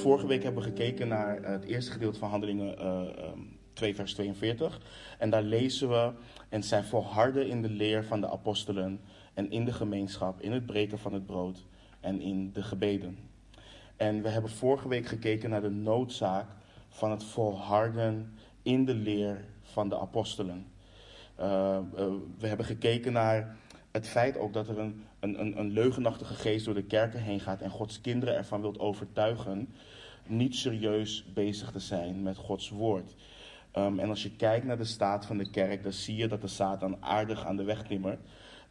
vorige week hebben we gekeken naar het eerste gedeelte van Handelingen uh, um, 2, vers 42. En daar lezen we: En zij volharden in de leer van de apostelen en in de gemeenschap, in het breken van het brood en in de gebeden. En we hebben vorige week gekeken naar de noodzaak van het volharden in de leer van de apostelen. Uh, we hebben gekeken naar het feit ook dat er een, een, een leugenachtige geest door de kerken heen gaat en Gods kinderen ervan wilt overtuigen niet serieus bezig te zijn met Gods woord. Um, en als je kijkt naar de staat van de kerk, dan zie je dat de Satan aardig aan de weg timmert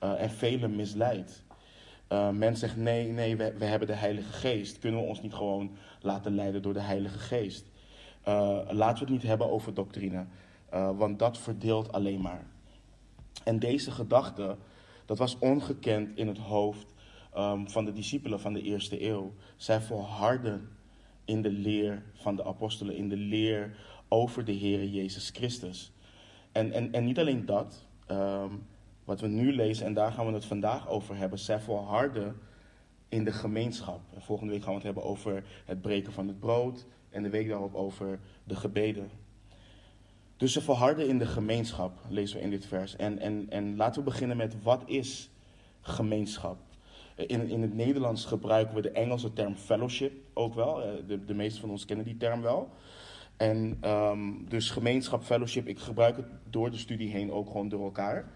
uh, en velen misleidt. Uh, men zegt nee, nee, we, we, hebben de Heilige Geest. Kunnen we ons niet gewoon laten leiden door de Heilige Geest? Uh, laten we het niet hebben over doctrine, want dat verdeelt alleen maar. En deze gedachte dat was ongekend in het hoofd um, van de discipelen van de eerste eeuw. Zij volharden in de leer van de apostelen, in de leer over de Heer Jezus Christus. En, en, en niet alleen dat, um, wat we nu lezen, en daar gaan we het vandaag over hebben. Zij volharden in de gemeenschap. En volgende week gaan we het hebben over het breken van het brood. En de week daarop over de gebeden. Dus ze verharden in de gemeenschap, lezen we in dit vers. En, en, en laten we beginnen met wat is gemeenschap? In, in het Nederlands gebruiken we de Engelse term fellowship ook wel. Eh, de, de meeste van ons kennen die term wel. En um, dus gemeenschap, fellowship, ik gebruik het door de studie heen ook gewoon door elkaar.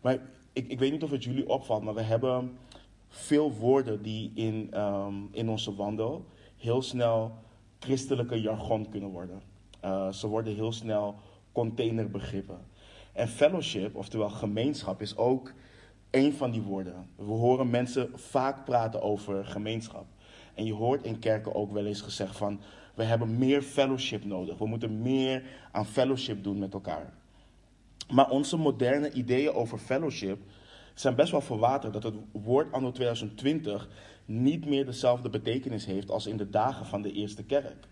Maar ik, ik weet niet of het jullie opvalt, maar we hebben veel woorden die in, um, in onze wandel heel snel christelijke jargon kunnen worden. Uh, ze worden heel snel containerbegrippen. En fellowship, oftewel gemeenschap, is ook een van die woorden. We horen mensen vaak praten over gemeenschap. En je hoort in kerken ook wel eens gezegd van, we hebben meer fellowship nodig. We moeten meer aan fellowship doen met elkaar. Maar onze moderne ideeën over fellowship zijn best wel verwaterd dat het woord anno 2020 niet meer dezelfde betekenis heeft als in de dagen van de eerste kerk.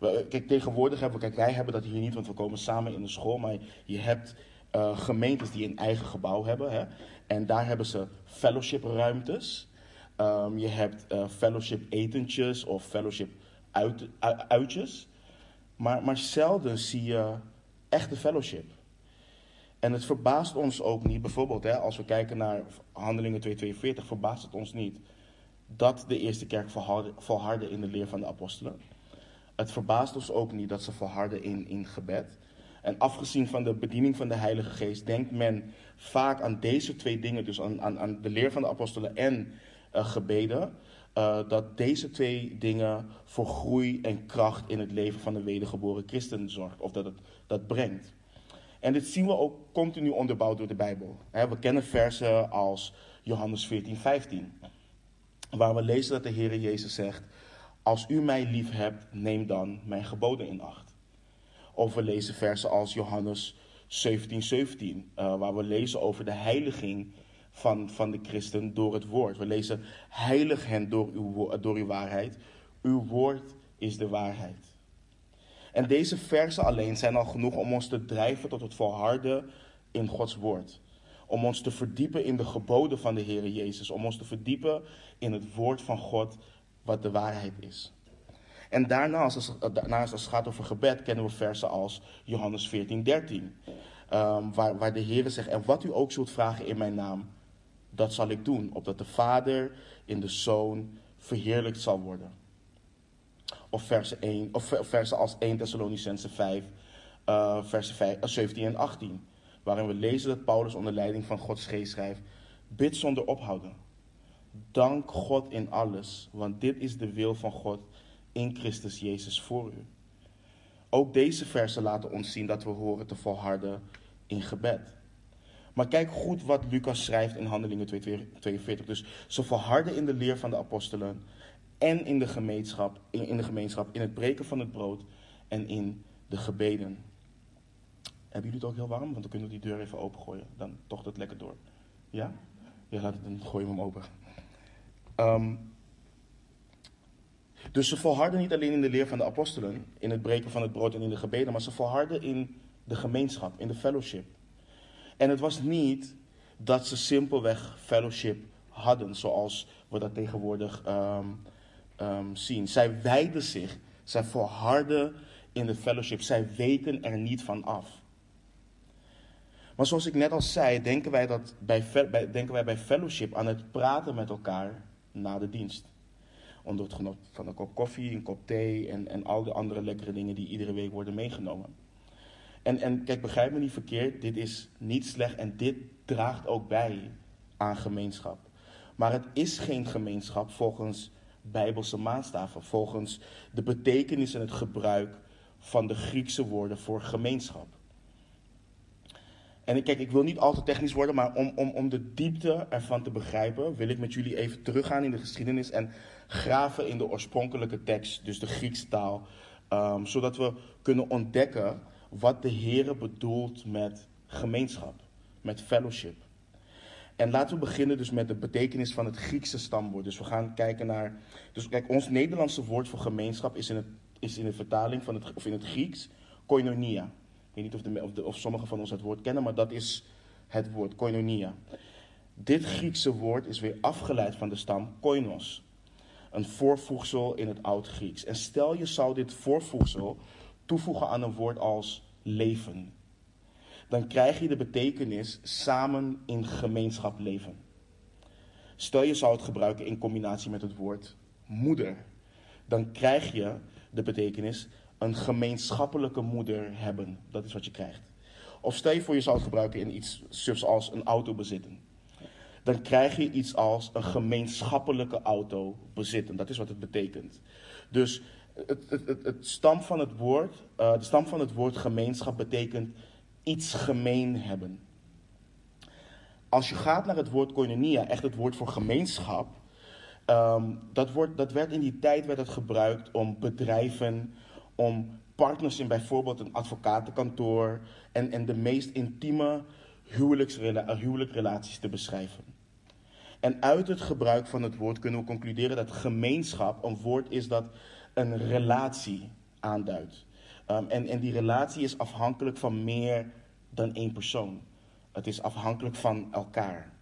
Kijk, tegenwoordig hebben we, kijk, wij hebben dat hier niet, want we komen samen in de school, maar je hebt uh, gemeentes die een eigen gebouw hebben. Hè, en daar hebben ze fellowship ruimtes. Um, je hebt uh, fellowship etentjes of fellowship uit, uitjes. Maar, maar zelden zie je echte fellowship. En het verbaast ons ook niet, bijvoorbeeld hè, als we kijken naar Handelingen 242, verbaast het ons niet dat de eerste kerk volhardde in de leer van de apostelen. Het verbaast ons ook niet dat ze volharden in, in gebed. En afgezien van de bediening van de Heilige Geest, denkt men vaak aan deze twee dingen, dus aan, aan, aan de leer van de apostelen en uh, gebeden, uh, dat deze twee dingen voor groei en kracht in het leven van de wedergeboren christen zorgt, of dat het dat brengt. En dit zien we ook continu onderbouwd door de Bijbel. We kennen versen als Johannes 14, 15, waar we lezen dat de Heer Jezus zegt, als u mij lief hebt, neem dan mijn geboden in acht. Of we lezen versen als Johannes 17, 17, uh, waar we lezen over de heiliging van, van de christen door het woord. We lezen, heilig hen door uw, door uw waarheid. Uw woord is de waarheid. En deze versen alleen zijn al genoeg om ons te drijven tot het volharden in Gods woord. Om ons te verdiepen in de geboden van de Heer Jezus. Om ons te verdiepen in het woord van God wat de waarheid is. En daarnaast, daarnaast als het gaat over gebed, kennen we versen als Johannes 14, 13. Um, waar, waar de Heer zegt, en wat u ook zult vragen in mijn naam, dat zal ik doen. Opdat de Vader in de Zoon verheerlijkt zal worden. Of versen, 1, of versen als 1 Thessalonicense 5, uh, versen 5, 17 en 18. Waarin we lezen dat Paulus onder leiding van Gods geest schrijft, bid zonder ophouden. Dank God in alles, want dit is de wil van God in Christus Jezus voor u. Ook deze versen laten ons zien dat we horen te volharden in gebed. Maar kijk goed wat Lucas schrijft in Handelingen 42. Dus ze volharden in de leer van de apostelen en in de gemeenschap, in, de gemeenschap, in het breken van het brood en in de gebeden. Hebben jullie het ook heel warm? Want dan kunnen we die deur even opengooien. Dan tocht het lekker door. Ja? Ja, het, dan gooien we hem open. Um, dus ze volharden niet alleen in de leer van de apostelen, in het breken van het brood en in de gebeden, maar ze volharden in de gemeenschap, in de fellowship. En het was niet dat ze simpelweg fellowship hadden, zoals we dat tegenwoordig um, ehm, zien. Zij wijden zich, zij volharden in de fellowship, zij weten er niet van af. Maar zoals ik net al zei, denken wij, dat bij, denken wij bij fellowship aan het praten met elkaar na de dienst. Onder het genot van een kop koffie, een kop thee en, en al de andere lekkere dingen die iedere week worden meegenomen. En, en kijk, begrijp me niet verkeerd, dit is niet slecht en dit draagt ook bij aan gemeenschap. Maar het is geen gemeenschap volgens bijbelse maatstaven, volgens de betekenis en het gebruik van de Griekse woorden voor gemeenschap. En kijk, ik wil niet al te technisch worden, maar om, om, om de diepte ervan te begrijpen, wil ik met jullie even teruggaan in de geschiedenis en graven in de oorspronkelijke tekst, dus de Griekse taal, ehm, zodat we kunnen ontdekken wat de Heer bedoelt met gemeenschap, met fellowship. En laten we beginnen dus met de betekenis van het Griekse stamwoord. Dus we gaan kijken naar. Dus kijk, ons Nederlandse woord voor gemeenschap is in, het, is in de vertaling van het, of in het Grieks koinonia. Weet niet of, de, of, of sommigen van ons het woord kennen, maar dat is het woord koinonia. Dit Griekse woord is weer afgeleid van de stam koinos. Een voorvoegsel in het Oud-Grieks. En stel je zou dit voorvoegsel toevoegen aan een woord als leven. Dan krijg je de betekenis samen in gemeenschap leven. Stel je zou het gebruiken in combinatie met het woord moeder. Dan krijg je de betekenis een gemeenschappelijke moeder hebben. Dat is wat je krijgt. Of stel je voor je zou het gebruiken in iets zoals een auto bezitten. Dan krijg je iets als een gemeenschappelijke auto bezitten. Dat is wat het betekent. Dus het, het, het, stam van het woord, uh, de stam van het woord gemeenschap betekent iets gemeen hebben. Als je gaat naar het woord koinonia, echt het woord voor gemeenschap, um, dat, woord, dat werd in die tijd werd het gebruikt om bedrijven, om partners in bijvoorbeeld een advocatenkantoor en, en de meest intieme huwelijksrela huwelijkrelaties te beschrijven. En uit het gebruik van het woord kunnen we concluderen dat gemeenschap een woord is dat een relatie aanduidt. Um, en, en die relatie is afhankelijk van meer dan één persoon. Het is afhankelijk van elkaar.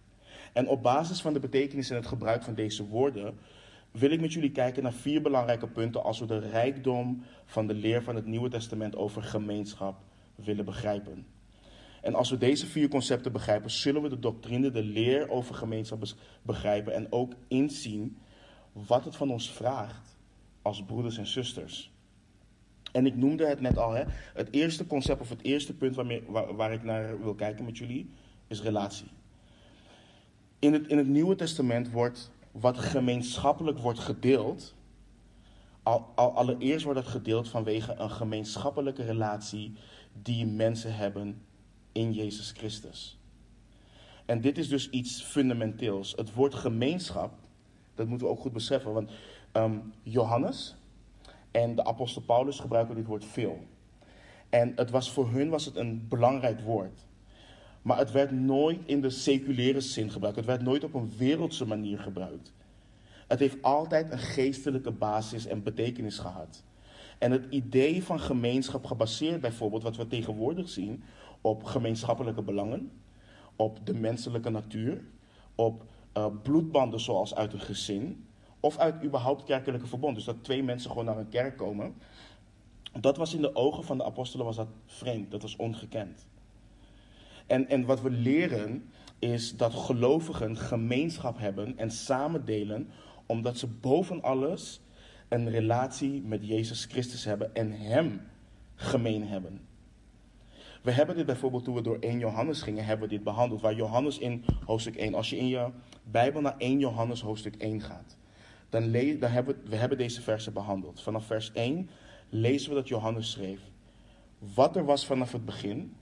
En op basis van de betekenis en het gebruik van deze woorden wil ik met jullie kijken naar vier belangrijke punten als we de rijkdom van de leer van het Nieuwe Testament over gemeenschap willen begrijpen. En als we deze vier concepten begrijpen, zullen we de doctrine, de leer over gemeenschap begrijpen en ook inzien wat het van ons vraagt als broeders en zusters. En ik noemde het net al, hè, het eerste concept of het eerste punt waarmee, waar, waar ik naar wil kijken met jullie is relatie. In het, in het Nieuwe Testament wordt wat gemeenschappelijk wordt gedeeld, al, al, allereerst wordt het gedeeld vanwege een gemeenschappelijke relatie die mensen hebben in Jezus Christus. En dit is dus iets fundamenteels. Het woord gemeenschap, dat moeten we ook goed beseffen, want um, Johannes en de apostel Paulus gebruiken dit woord veel. En het was, voor hun was het een belangrijk woord. Maar het werd nooit in de seculiere zin gebruikt. Het werd nooit op een wereldse manier gebruikt. Het heeft altijd een geestelijke basis en betekenis gehad. En het idee van gemeenschap gebaseerd bijvoorbeeld, wat we tegenwoordig zien, op gemeenschappelijke belangen, op de menselijke natuur, op uh, bloedbanden zoals uit een gezin, of uit überhaupt kerkelijke verbond. Dus dat twee mensen gewoon naar een kerk komen. Dat was in de ogen van de apostelen was dat vreemd, dat was ongekend. En, en wat we leren is dat gelovigen gemeenschap hebben en samen delen, omdat ze boven alles een relatie met Jezus Christus hebben en Hem gemeen hebben. We hebben dit bijvoorbeeld toen we door 1 Johannes gingen, hebben we dit behandeld. Waar Johannes in hoofdstuk 1, als je in je Bijbel naar 1 Johannes hoofdstuk 1 gaat, dan, dan hebben we, we hebben deze versen behandeld. Vanaf vers 1 lezen we dat Johannes schreef. Wat er was vanaf het begin,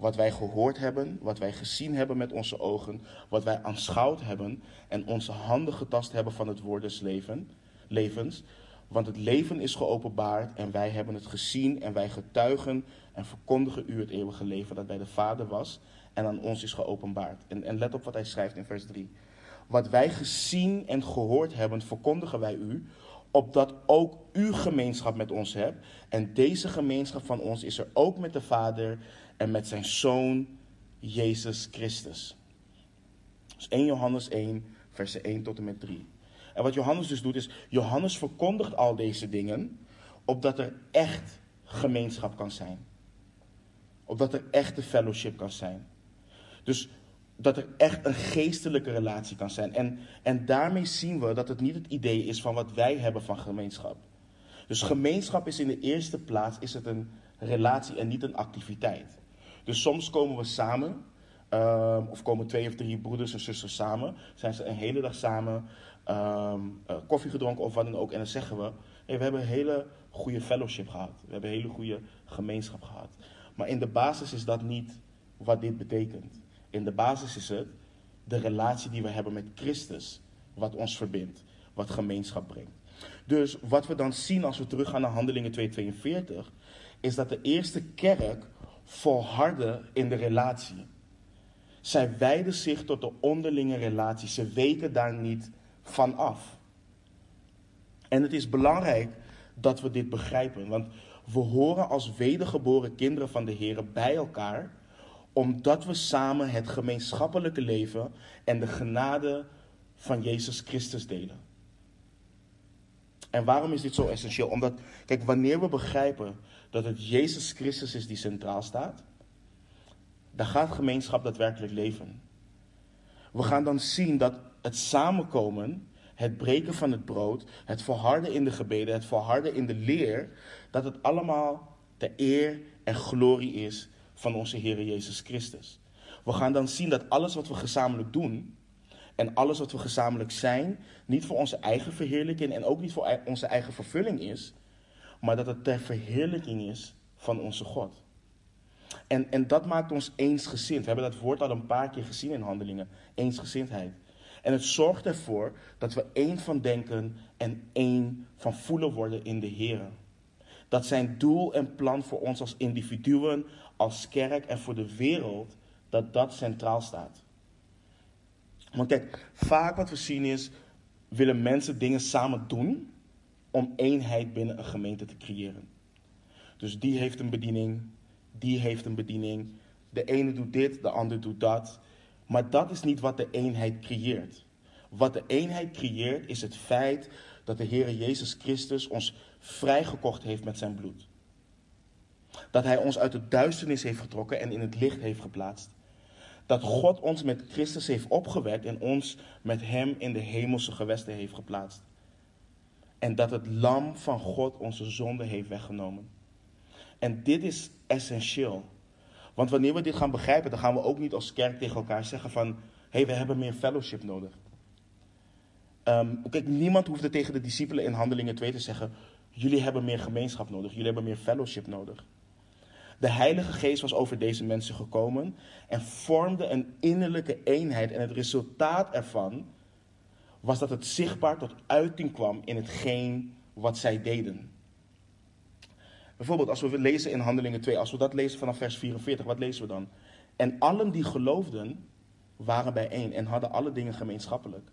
wat wij gehoord hebben, wat wij gezien hebben met onze ogen, wat wij aanschouwd hebben en onze handen getast hebben van het woord des leven, levens. Want het leven is geopenbaard en wij hebben het gezien en wij getuigen en verkondigen u het eeuwige leven dat bij de Vader was en aan ons is geopenbaard. En, en let op wat hij schrijft in vers 3. Wat wij gezien en gehoord hebben, verkondigen wij u, opdat ook u gemeenschap met ons hebt. En deze gemeenschap van ons is er ook met de Vader en met zijn Zoon, Jezus Christus. Dus 1 Johannes 1, versen 1 tot en met 3. En wat Johannes dus doet, is Johannes verkondigt al deze dingen, opdat er echt gemeenschap kan zijn. Opdat er echte fellowship kan zijn. Dus dat er echt een geestelijke relatie kan zijn. En, en daarmee zien we dat het niet het idee is van wat wij hebben van gemeenschap. Dus gemeenschap is in de eerste plaats is het een relatie en niet een activiteit. Dus soms komen we samen, ehm, of komen twee of drie broeders en zusters samen, zijn ze een hele dag samen, ehm, eh, koffie gedronken of wat dan ook, en dan zeggen we, hey, we hebben een hele goede fellowship gehad, we hebben een hele goede gemeenschap gehad. Maar in de basis is dat niet wat dit betekent. In de basis is het de relatie die we hebben met Christus, wat ons verbindt, wat gemeenschap brengt. Dus wat we dan zien als we teruggaan naar Handelingen 2:42, is dat de eerste kerk volhardde in de relatie. Zij wijden zich tot de onderlinge relatie. Ze weken daar niet van af. En het is belangrijk dat we dit begrijpen, want we horen als wedergeboren kinderen van de Heer bij elkaar, omdat we samen het gemeenschappelijke leven en de genade van Jezus Christus delen. En waarom is dit zo essentieel? Omdat, kijk, wanneer we begrijpen dat het Jezus Christus is die centraal staat, dan gaat gemeenschap daadwerkelijk leven. We gaan dan zien dat het samenkomen, het breken van het brood, het volharden in de gebeden, het volharden in de leer, dat het allemaal de eer en glorie is van onze Heer Jezus Christus. We gaan dan zien dat alles wat we gezamenlijk doen en alles wat we gezamenlijk zijn, niet voor onze eigen verheerlijking en ook niet voor onze eigen vervulling is, maar dat het ter verheerlijking is van onze God. En, en dat maakt ons eensgezind. We hebben dat woord al een paar keer gezien in handelingen. Eensgezindheid. En het zorgt ervoor dat we één van denken en één van voelen worden in de Heer. Dat zijn doel en plan voor ons als individuen, als kerk en voor de wereld, dat dat centraal staat. Want kijk, vaak wat we zien is, willen mensen dingen samen doen om eenheid binnen een gemeente te creëren. Dus die heeft een bediening, die heeft een bediening. De ene doet dit, de ander doet dat. Maar dat is niet wat de eenheid creëert. Wat de eenheid creëert is het feit dat de Heer Jezus Christus ons vrijgekocht heeft met zijn bloed. Dat Hij ons uit de duisternis heeft getrokken en in het licht heeft geplaatst. Dat God ons met Christus heeft opgewekt en ons met Hem in de hemelse gewesten heeft geplaatst. En dat het lam van God onze zonde heeft weggenomen. En dit is essentieel. Want wanneer we dit gaan begrijpen, dan gaan we ook niet als kerk tegen elkaar zeggen van... Hey, we hebben meer fellowship nodig. Um, kijk, niemand hoefde tegen de discipelen in Handelingen 2 te zeggen... Jullie hebben meer gemeenschap nodig, jullie hebben meer fellowship nodig. De Heilige Geest was over deze mensen gekomen en vormde een innerlijke eenheid. En het resultaat ervan was dat het zichtbaar tot uiting kwam in hetgeen wat zij deden. Bijvoorbeeld als we lezen in Handelingen 2, als we dat lezen vanaf vers 44, wat lezen we dan? En allen die geloofden waren bijeen en hadden alle dingen gemeenschappelijk.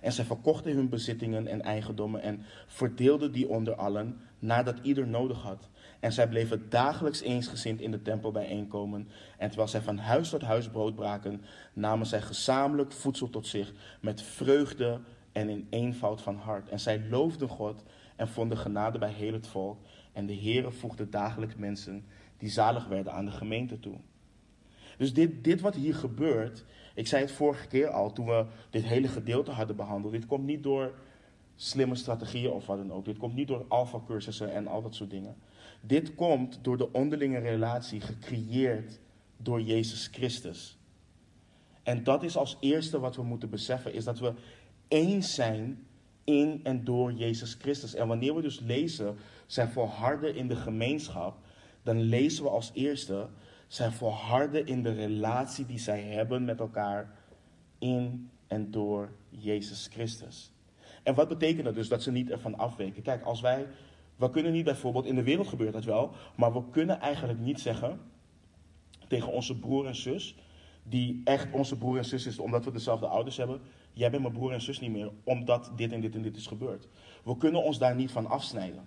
En zij verkochten hun bezittingen en eigendommen en verdeelden die onder allen, nadat ieder nodig had. En zij bleven dagelijks eensgezind in de tempel bijeenkomen. En terwijl zij van huis tot huis brood braken, namen zij gezamenlijk voedsel tot zich met vreugde en in eenvoud van hart. En zij loofden God en vonden genade bij heel het volk. En de Heere voegde dagelijks mensen die zalig werden aan de gemeente toe. Dus dit, dit wat hier gebeurt, ik zei het vorige keer al toen we dit hele gedeelte hadden behandeld. Dit komt niet door slimme strategieën of wat dan ook. Dit komt niet door alfa-cursussen en al dat soort dingen. Dit komt door de onderlinge relatie gecreëerd door Jezus Christus. En dat is als eerste wat we moeten beseffen, is dat we eens zijn in en door Jezus Christus. En wanneer we dus lezen, zijn volharden in de gemeenschap, dan lezen we als eerste, zijn volharden in de relatie die zij hebben met elkaar in en door Jezus Christus. En wat betekent dat dus dat ze niet ervan afweken? Kijk, als wij we kunnen niet bijvoorbeeld, in de wereld gebeurt dat wel, maar we kunnen eigenlijk niet zeggen tegen onze broer en zus, die echt onze broer en zus is, omdat we dezelfde ouders hebben, jij bent mijn broer en zus niet meer, omdat dit en dit en dit is gebeurd. We kunnen ons daar niet van afsnijden.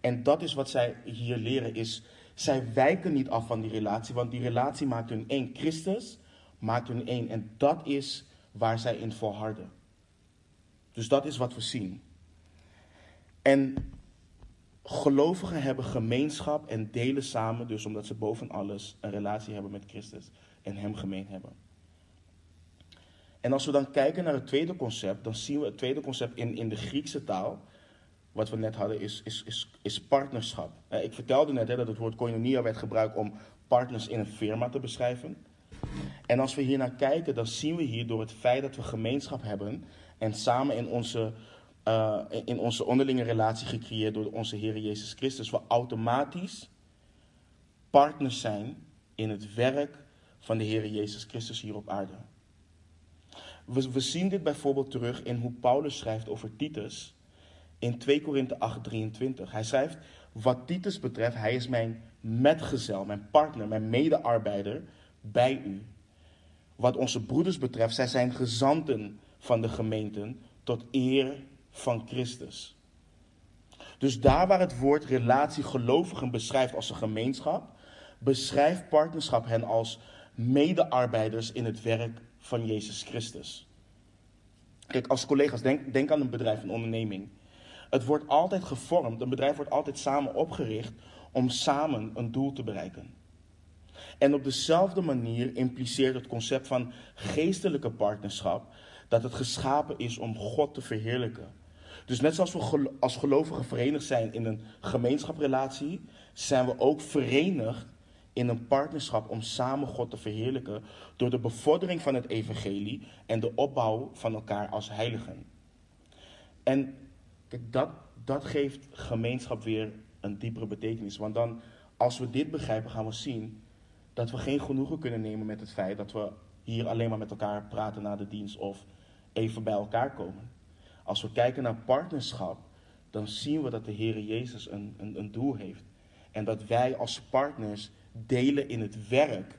En dat is wat zij hier leren, is zij wijken niet af van die relatie, want die relatie maakt hun één. Christus maakt hun één. En dat is waar zij in volharden. Dus dat is wat we zien. En gelovigen hebben gemeenschap en delen samen, dus omdat ze boven alles een relatie hebben met Christus en Hem gemeen hebben. En als we dan kijken naar het tweede concept, dan zien we het tweede concept in, in de Griekse taal, wat we net hadden, is, is, is, is partnerschap. Ik vertelde net dat het woord koinonia werd gebruikt om partners in een firma te beschrijven. En als we hier naar kijken, dan zien we hier door het feit dat we gemeenschap hebben en samen in onze, uh, in onze onderlinge relatie gecreëerd door onze Heer Jezus Christus, we automatisch partners zijn in het werk van de Heer Jezus Christus hier op aarde. We zien dit bijvoorbeeld terug in hoe Paulus schrijft over Titus in 2 Korinthe 8, 23. Hij schrijft, wat Titus betreft, hij is mijn metgezel, mijn partner, mijn medearbeider bij u. Wat onze broeders betreft, zij zijn gezanten van de gemeenten tot eer van Christus. Dus daar waar het woord relatie gelovigen beschrijft als een gemeenschap, beschrijft partnerschap hen als medearbeiders in het werk van Jezus Christus. Kijk, als collega's, denk, denk aan een bedrijf, een onderneming. Het wordt altijd gevormd, een bedrijf wordt altijd samen opgericht om samen een doel te bereiken. En op dezelfde manier impliceert het concept van geestelijke partnerschap dat het geschapen is om God te verheerlijken. Dus net zoals we als gelovigen verenigd zijn in een gemeenschaprelatie, zijn we ook verenigd in een partnerschap om samen God te verheerlijken door de bevordering van het evangelie en de opbouw van elkaar als heiligen. En kijk, dat, dat geeft gemeenschap weer een diepere betekenis. Want dan, als we dit begrijpen, gaan we zien dat we geen genoegen kunnen nemen met het feit dat we hier alleen maar met elkaar praten na de dienst of even bij elkaar komen. Als we kijken naar partnerschap, dan zien we dat de Heer Jezus een, een, een doel heeft. En dat wij als partners delen in het werk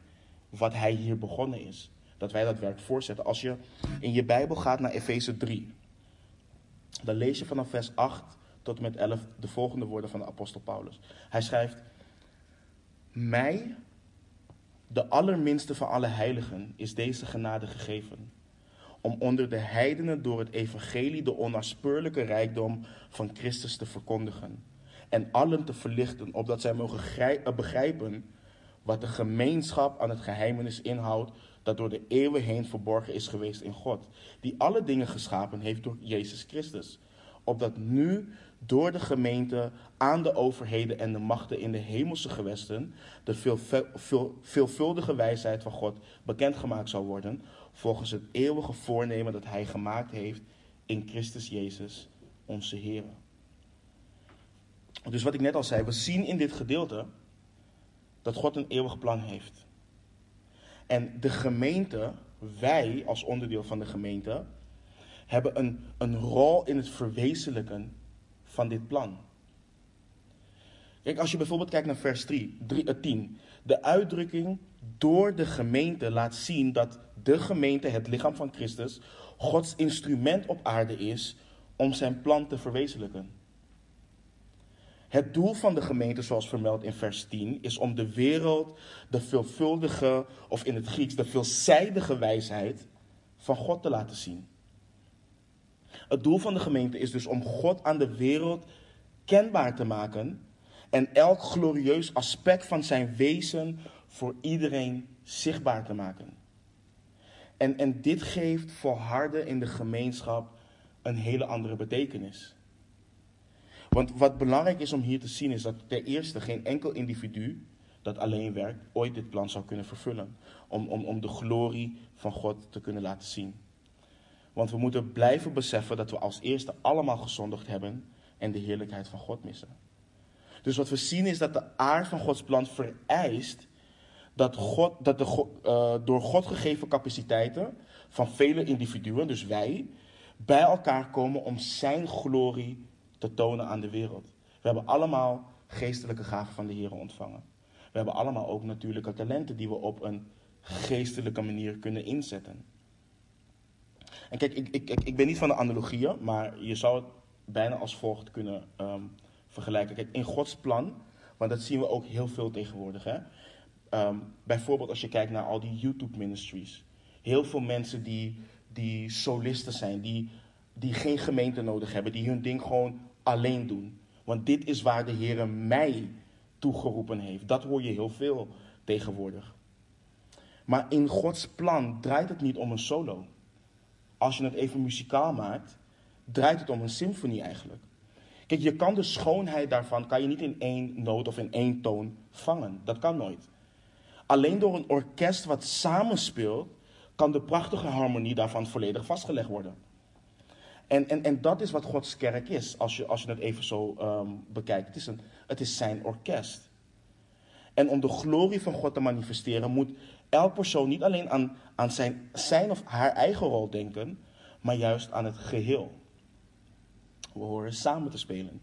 wat Hij hier begonnen is. Dat wij dat werk voortzetten. Als je in je Bijbel gaat naar Efeze 3, dan lees je vanaf vers 8 tot en met 11 de volgende woorden van de apostel Paulus. Hij schrijft: Mij, de allerminste van alle heiligen, is deze genade gegeven. Om onder de heidenen door het evangelie de onnaspeurlijke rijkdom van Christus te verkondigen. En allen te verlichten, opdat zij mogen begrijpen wat de gemeenschap aan het geheimenis inhoudt, dat door de eeuwen heen verborgen is geweest in God, die alle dingen geschapen heeft door Jezus Christus. Opdat nu door de gemeente aan de overheden en de machten in de hemelse gewesten de veel, veel, veelvuldige wijsheid van God bekendgemaakt zal worden, volgens het eeuwige voornemen dat Hij gemaakt heeft in Christus Jezus, onze Heer. Dus wat ik net al zei, we zien in dit gedeelte dat God een eeuwig plan heeft. En de gemeente, wij als onderdeel van de gemeente, hebben een, een rol in het verwezenlijken van dit plan. Kijk, als je bijvoorbeeld kijkt naar vers 3, 3 10. De uitdrukking door de gemeente laat zien dat de gemeente, het lichaam van Christus, Gods instrument op aarde is om zijn plan te verwezenlijken. Het doel van de gemeente, zoals vermeld in vers 10, is om de wereld de veelvuldige, of in het Grieks de veelzijdige wijsheid van God te laten zien. Het doel van de gemeente is dus om God aan de wereld kenbaar te maken en elk glorieus aspect van zijn wezen voor iedereen zichtbaar te maken. En, en dit geeft voor harden in de gemeenschap een hele andere betekenis. Want wat belangrijk is om hier te zien is dat ten eerste geen enkel individu dat alleen werkt ooit dit plan zou kunnen vervullen. Om, om, om de glorie van God te kunnen laten zien. Want we moeten blijven beseffen dat we als eerste allemaal gezondigd hebben en de heerlijkheid van God missen. Dus wat we zien is dat de aard van Gods plan vereist dat, God, dat de uh, door God gegeven capaciteiten van vele individuen, dus wij, bij elkaar komen om Zijn glorie te tonen aan de wereld. We hebben allemaal geestelijke gaven van de Heer ontvangen. We hebben allemaal ook natuurlijke talenten die we op een geestelijke manier kunnen inzetten. En kijk, ik, ik, ik ben niet van de analogieën, maar je zou het bijna als volgt kunnen ehm, vergelijken. Kijk, in Gods plan, want dat zien we ook heel veel tegenwoordig. Hè? Ehm, bijvoorbeeld als je kijkt naar al die YouTube ministries. Heel veel mensen die, die solisten zijn, die die geen gemeente nodig hebben, die hun ding gewoon alleen doen. Want dit is waar de Heer mij toegeroepen heeft. Dat hoor je heel veel tegenwoordig. Maar in Gods plan draait het niet om een solo. Als je het even muzikaal maakt, draait het om een symfonie eigenlijk. Kijk, je kan de schoonheid daarvan kan je niet in één noot of in één toon vangen. Dat kan nooit. Alleen door een orkest wat samenspeelt, kan de prachtige harmonie daarvan volledig vastgelegd worden. En, en, en dat is wat Gods kerk is, als je, als je het even zo ehm, bekijkt. Het is, een, het is zijn orkest. En om de glorie van God te manifesteren, moet elk persoon niet alleen aan, aan zijn, zijn of haar eigen rol denken, maar juist aan het geheel. We horen samen te spelen.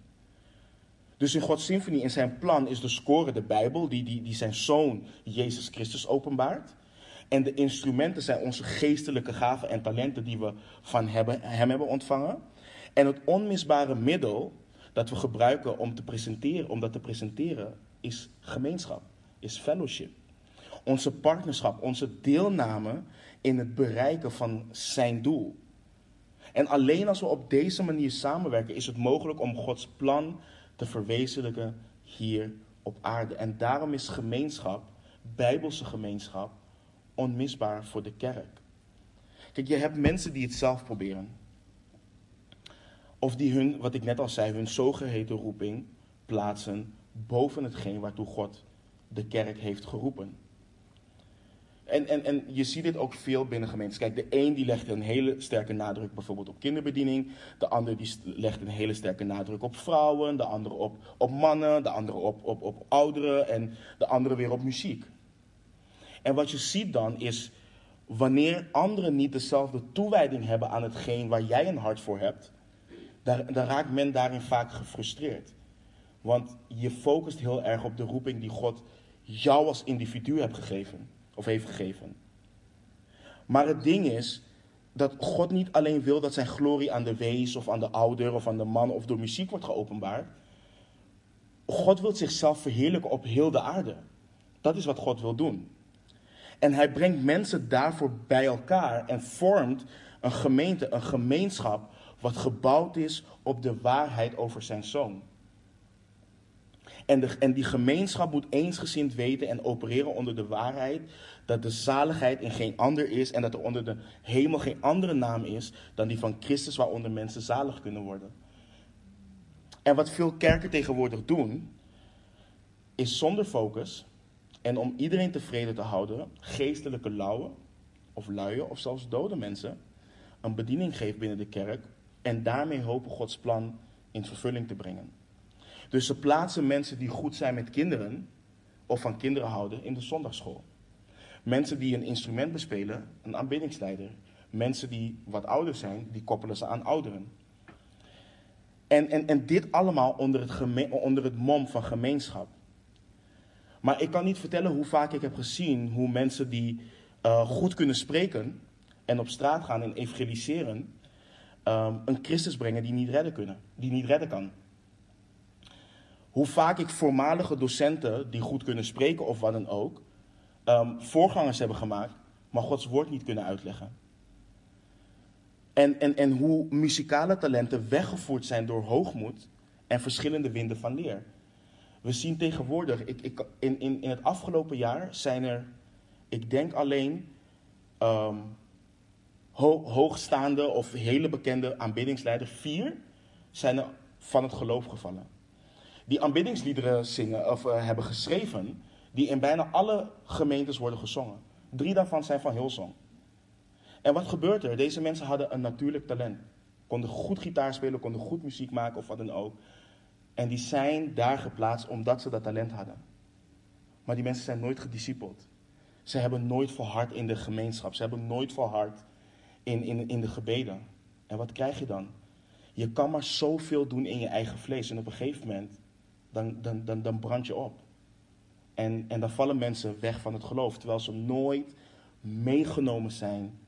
Dus in Gods symfonie, in zijn plan, is de score de Bijbel, die, die, die zijn zoon Jezus Christus openbaart. En de instrumenten zijn onze geestelijke gaven en talenten die we van hebben, hem hebben ontvangen. En het onmisbare middel dat we gebruiken om, te presenteren, om dat te presenteren is gemeenschap, is fellowship. Onze partnerschap, onze deelname in het bereiken van zijn doel. En alleen als we op deze manier samenwerken, is het mogelijk om Gods plan te verwezenlijken hier op aarde. En daarom is gemeenschap, bijbelse gemeenschap, onmisbaar voor de kerk. Kijk, je hebt mensen die het zelf proberen. Of die hun, wat ik net al zei, hun zogeheten roeping plaatsen boven hetgeen waartoe God de kerk heeft geroepen. En, en, en je ziet dit ook veel binnen gemeentes. Kijk, de een die legt een hele sterke nadruk bijvoorbeeld op kinderbediening. De ander die legt een hele sterke nadruk op vrouwen. De andere op, op mannen. De andere op, op, op ouderen. En de andere weer op muziek. En wat je ziet dan is, wanneer anderen niet dezelfde toewijding hebben aan hetgeen waar jij een hart voor hebt, dan raakt men daarin vaak gefrustreerd. Want je focust heel erg op de roeping die God jou als individu hebt gegeven, of heeft gegeven. Maar het ding is dat God niet alleen wil dat zijn glorie aan de wees of aan de ouder of aan de man of door muziek wordt geopenbaard. God wil zichzelf verheerlijken op heel de aarde. Dat is wat God wil doen. En hij brengt mensen daarvoor bij elkaar en vormt een gemeente, een gemeenschap, wat gebouwd is op de waarheid over zijn zoon. En, de, en die gemeenschap moet eensgezind weten en opereren onder de waarheid dat de zaligheid in geen ander is en dat er onder de hemel geen andere naam is dan die van Christus waaronder mensen zalig kunnen worden. En wat veel kerken tegenwoordig doen, is zonder focus en om iedereen tevreden te houden, geestelijke lauwe of luie of zelfs dode mensen een bediening geeft binnen de kerk en daarmee hopen Gods plan in vervulling te brengen. Dus ze plaatsen mensen die goed zijn met kinderen of van kinderen houden in de zondagschool. Mensen die een instrument bespelen, een aanbiddingsleider. Mensen die wat ouder zijn, die koppelen ze aan ouderen. En, en, en dit allemaal onder het, onder het mom van gemeenschap. Maar ik kan niet vertellen hoe vaak ik heb gezien hoe mensen die uh, goed kunnen spreken en op straat gaan en evangeliseren, um, een Christus brengen die niet redden kunnen, die niet redden kan. Hoe vaak ik voormalige docenten die goed kunnen spreken of wat dan ook, um, voorgangers hebben gemaakt, maar Gods woord niet kunnen uitleggen. En, en, en hoe muzikale talenten weggevoerd zijn door hoogmoed en verschillende winden van leer. We zien tegenwoordig, ik, ik, in, in, in het afgelopen jaar zijn er, ik denk alleen um, hoogstaande of hele bekende aanbiddingsleiders, vier, zijn er van het geloof gevallen. Die aanbiddingsliederen zingen, of, uh, hebben geschreven, die in bijna alle gemeentes worden gezongen. Drie daarvan zijn van Hillsong. En wat gebeurt er? Deze mensen hadden een natuurlijk talent. Konden goed gitaar spelen, konden goed muziek maken of wat dan ook. En die zijn daar geplaatst omdat ze dat talent hadden. Maar die mensen zijn nooit gediscipeld. Ze hebben nooit volhard in de gemeenschap. Ze hebben nooit volhard in, in, in de gebeden. En wat krijg je dan? Je kan maar zoveel doen in je eigen vlees. En op een gegeven moment, dan, dan, dan, dan brand je op. En, en dan vallen mensen weg van het geloof. Terwijl ze nooit meegenomen zijn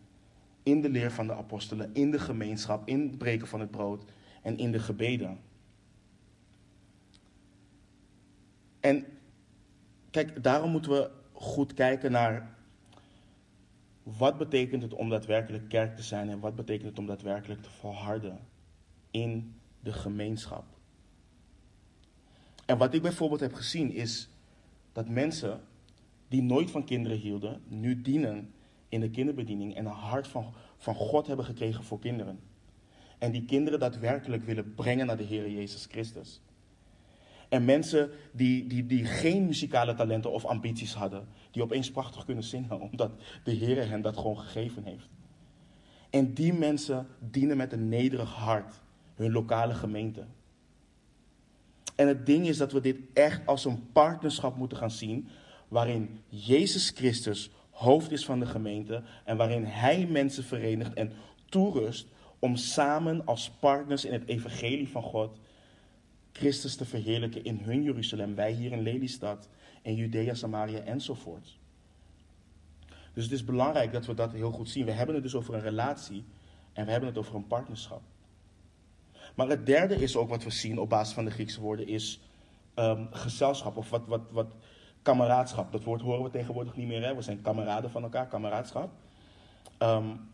in de leer van de apostelen, in de gemeenschap, in het breken van het brood en in de gebeden. En kijk, daarom moeten we goed kijken naar wat betekent het om daadwerkelijk kerk te zijn en wat betekent het om daadwerkelijk te volharden in de gemeenschap. En wat ik bijvoorbeeld heb gezien is dat mensen die nooit van kinderen hielden, nu dienen in de kinderbediening en een hart van, van God hebben gekregen voor kinderen. En die kinderen daadwerkelijk willen brengen naar de Heer Jezus Christus. En mensen die, die, die geen muzikale talenten of ambities hadden, die opeens prachtig kunnen zingen, omdat de Heer hen dat gewoon gegeven heeft. En die mensen dienen met een nederig hart hun lokale gemeente. En het ding is dat we dit echt als een partnerschap moeten gaan zien, waarin Jezus Christus hoofd is van de gemeente en waarin Hij mensen verenigt en toerust om samen als partners in het evangelie van God Christus te verheerlijken in hun Jeruzalem, wij hier in Lelystad, in Judea, Samaria enzovoort. Dus het is belangrijk dat we dat heel goed zien. We hebben het dus over een relatie en we hebben het over een partnerschap. Maar het derde is ook wat we zien op basis van de Griekse woorden, is um, gezelschap of wat, wat, wat kameraadschap. Dat woord horen we tegenwoordig niet meer. Hè? We zijn kameraden van elkaar, kameraadschap. Um,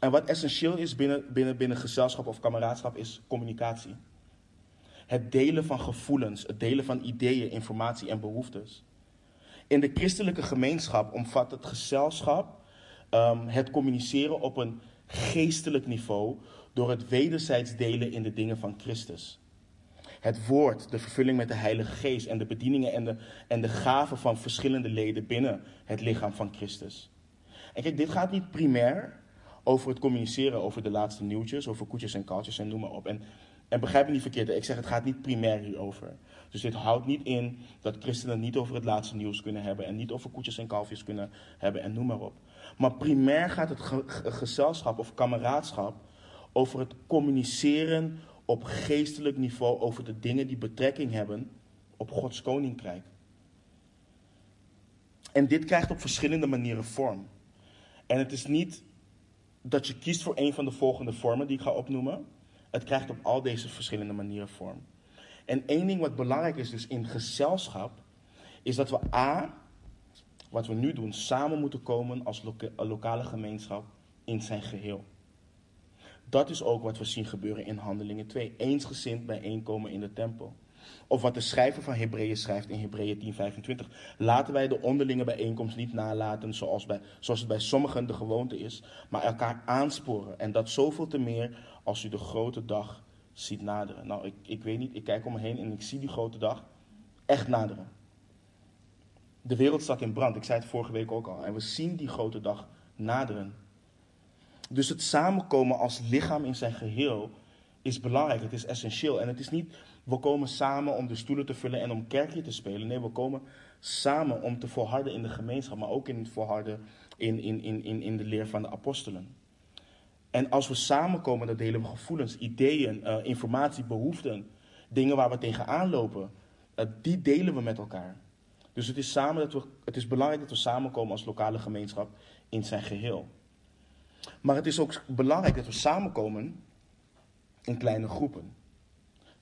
en wat essentieel is binnen, binnen, binnen gezelschap of kameraadschap is communicatie. Het delen van gevoelens, het delen van ideeën, informatie en behoeftes. In de christelijke gemeenschap omvat het gezelschap um, het communiceren op een geestelijk niveau door het wederzijds delen in de dingen van Christus. Het woord, de vervulling met de Heilige Geest en de bedieningen en de, en de gaven van verschillende leden binnen het lichaam van Christus. En kijk, dit gaat niet primair over het communiceren over de laatste nieuwtjes, over koetjes en kaltjes en noem maar op. En, en begrijp me niet verkeerd, ik zeg het gaat niet primair hierover. Dus dit houdt niet in dat christenen niet over het laatste nieuws kunnen hebben en niet over koetjes en kalfjes kunnen hebben en noem maar op. Maar primair gaat het gezelschap of kameraadschap over het communiceren op geestelijk niveau over de dingen die betrekking hebben op Gods koninkrijk. En dit krijgt op verschillende manieren vorm. En het is niet dat je kiest voor een van de volgende vormen die ik ga opnoemen. Het krijgt op al deze verschillende manieren vorm. En één ding wat belangrijk is dus in gezelschap, is dat we A, wat we nu doen, samen moeten komen als lokale gemeenschap in zijn geheel. Dat is ook wat we zien gebeuren in Handelingen 2. Eensgezind bijeenkomen in de tempel. Of wat de schrijver van Hebreeën schrijft in Hebreeën 10:25. Laten wij de onderlinge bijeenkomst niet nalaten zoals, bij, zoals het bij sommigen de gewoonte is, maar elkaar aansporen. En dat zoveel te meer als u de grote dag ziet naderen. Nou, ik, ik weet niet, ik kijk om me heen en ik zie die grote dag echt naderen. De wereld staat in brand, ik zei het vorige week ook al. En we zien die grote dag naderen. Dus het samenkomen als lichaam in zijn geheel is belangrijk, het is essentieel. En het is niet, we komen samen om de stoelen te vullen en om kerkje te spelen. Nee, we komen samen om te volharden in de gemeenschap, maar ook in het volharden in, in, in, in, in de leer van de apostelen. En als we samenkomen, dan delen we gevoelens, ideeën, uh, informatie, behoeften, dingen waar we tegenaan lopen. Uh, die delen we met elkaar. Dus het is, samen dat we, het is belangrijk dat we samenkomen als lokale gemeenschap in zijn geheel. Maar het is ook belangrijk dat we samenkomen in kleine groepen.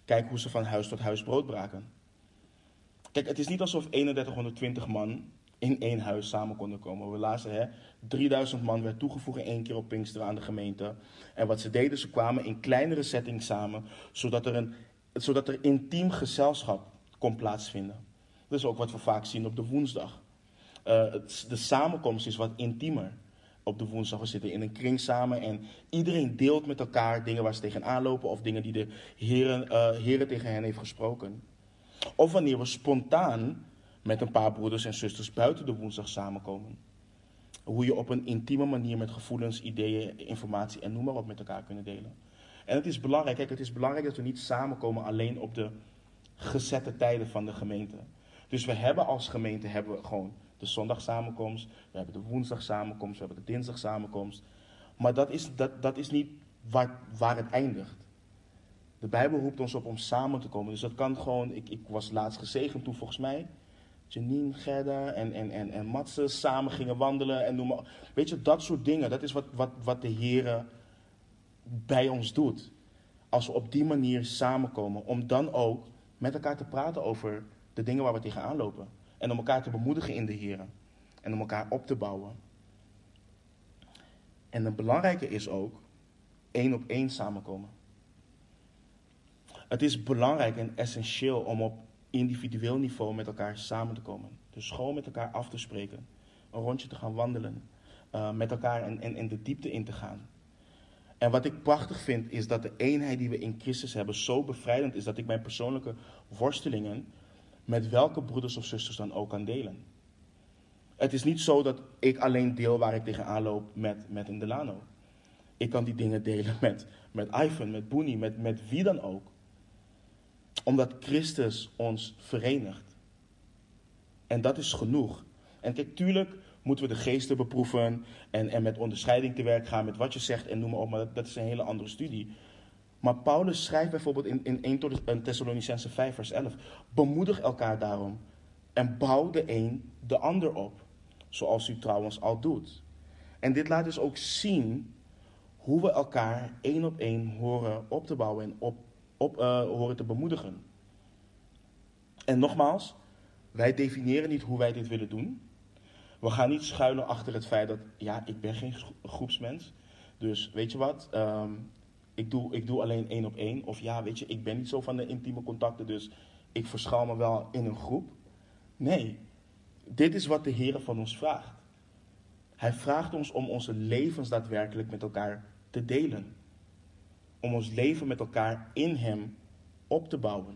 Kijk hoe ze van huis tot huis brood braken. Kijk, het is niet alsof 3120 man in één huis samen konden komen. We lazen, hè, 3000 man werd toegevoegd in één keer op Pinksteren aan de gemeente. En wat ze deden, ze kwamen in kleinere settings samen, zodat er, een, zodat er intiem gezelschap kon plaatsvinden. Dat is ook wat we vaak zien op de woensdag. Uh, de samenkomst is wat intiemer op de woensdag. We zitten in een kring samen en iedereen deelt met elkaar dingen waar ze tegenaan lopen of dingen die de heren, uh, tegen hen heeft gesproken. Of wanneer we spontaan met een paar broeders en zusters buiten de woensdag samenkomen. Hoe je op een intieme manier met gevoelens, ideeën, informatie en noem maar op met elkaar kunnen delen. En het is belangrijk, kijk, het is belangrijk dat we niet samenkomen alleen op de gezette tijden van de gemeente. Dus we hebben als gemeente hebben we gewoon de zondag samenkomst, we hebben de woensdag samenkomst, we hebben de dinsdag samenkomst. Maar dat is, dat, dat is niet waar, waar het eindigt. De Bijbel roept ons op om samen te komen. Dus dat kan gewoon, ik, ik was laatst gezegend toen volgens mij Janine, Gerda en, en, en, en Matze samen gingen wandelen en noem maar. Weet je, dat soort dingen, dat is wat, wat, wat de Heer bij ons doet. Als we op die manier samenkomen, om dan ook met elkaar te praten over de dingen waar we tegenaan lopen. En om elkaar te bemoedigen in de Heer. En om elkaar op te bouwen. En een belangrijke is ook één op één samenkomen. Het is belangrijk en essentieel om op individueel niveau met elkaar samen te komen. Dus gewoon met elkaar af te spreken. Een rondje te gaan wandelen. Uh, met elkaar en, en de diepte in te gaan. En wat ik prachtig vind is dat de eenheid die we in Christus hebben zo bevrijdend is dat ik mijn persoonlijke worstelingen met welke broeders of zusters dan ook kan delen. Het is niet zo dat ik alleen deel waar ik tegenaan loop met, met een Delano. Ik kan die dingen delen met, met Ivan, met Boenie, met, met wie dan ook. Omdat Christus ons verenigt. En dat is genoeg. En kijk, tuurlijk moeten we de geesten beproeven en, en met onderscheiding te werk gaan met wat je zegt en noem maar op, maar dat is een hele andere studie. Maar Paulus schrijft bijvoorbeeld in, in 1 Thessalonicense 5 vers 11, bemoedig elkaar daarom en bouw de een de ander op, zoals u trouwens al doet. En dit laat dus ook zien hoe we elkaar één op één horen op te bouwen en op, op, uh, horen te bemoedigen. En nogmaals, wij definiëren niet hoe wij dit willen doen. We gaan niet schuilen achter het feit dat, ja, ik ben geen groepsmens. Dus weet je wat, um, ik, doe, ik doe alleen één op één. Of ja, weet je, ik ben niet zo van de intieme contacten, dus ik verschuil me wel in een groep. Nee, dit is wat de Heer van ons vraagt. Hij vraagt ons om onze levens daadwerkelijk met elkaar te delen. Om ons leven met elkaar in Hem op te bouwen.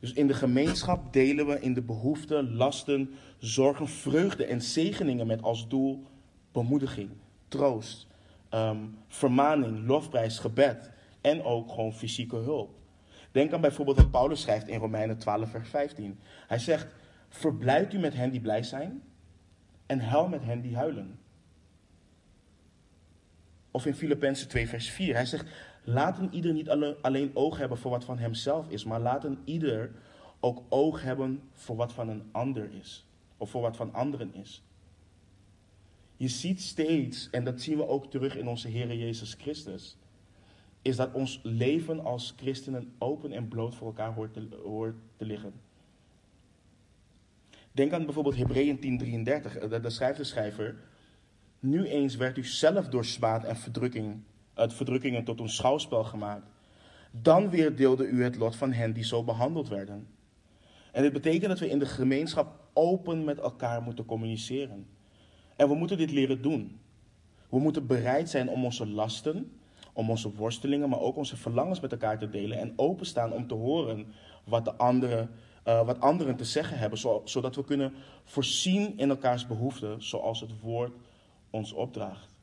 Dus in de gemeenschap delen we in de behoeften, lasten, zorgen, vreugde en zegeningen met als doel bemoediging, troost, um, vermaning, lofprijs, gebed en ook gewoon fysieke hulp. Denk aan bijvoorbeeld wat Paulus schrijft in Romeinen 12, vers 15. Hij zegt: Verblijd u met hen die blij zijn en huil met hen die huilen. Of in Filippenzen 2, vers 4. Hij zegt: Laat een ieder niet alleen oog hebben voor wat van hemzelf is, maar laat een ieder ook oog hebben voor wat van een ander is. Of voor wat van anderen is. Je ziet steeds, en dat zien we ook terug in onze Heer Jezus Christus, is dat ons leven als christenen open en bloot voor elkaar hoort te, hoort te liggen. Denk aan bijvoorbeeld Hebreeën 10:33. Eh, daar schrijft de schrijver: Nu eens werd u zelf door smaad en verdrukking, uit verdrukkingen tot een schouwspel gemaakt. Dan weer deelde u het lot van hen die zo behandeld werden. En dit betekent dat we in de gemeenschap open met elkaar moeten communiceren. En we moeten dit leren doen. We moeten bereid zijn om onze lasten, om onze worstelingen, maar ook onze verlangens met elkaar te delen en openstaan om te horen wat, de andere, uh, wat anderen te zeggen hebben, zodat we kunnen voorzien in elkaars behoeften, zoals het woord ons opdraagt.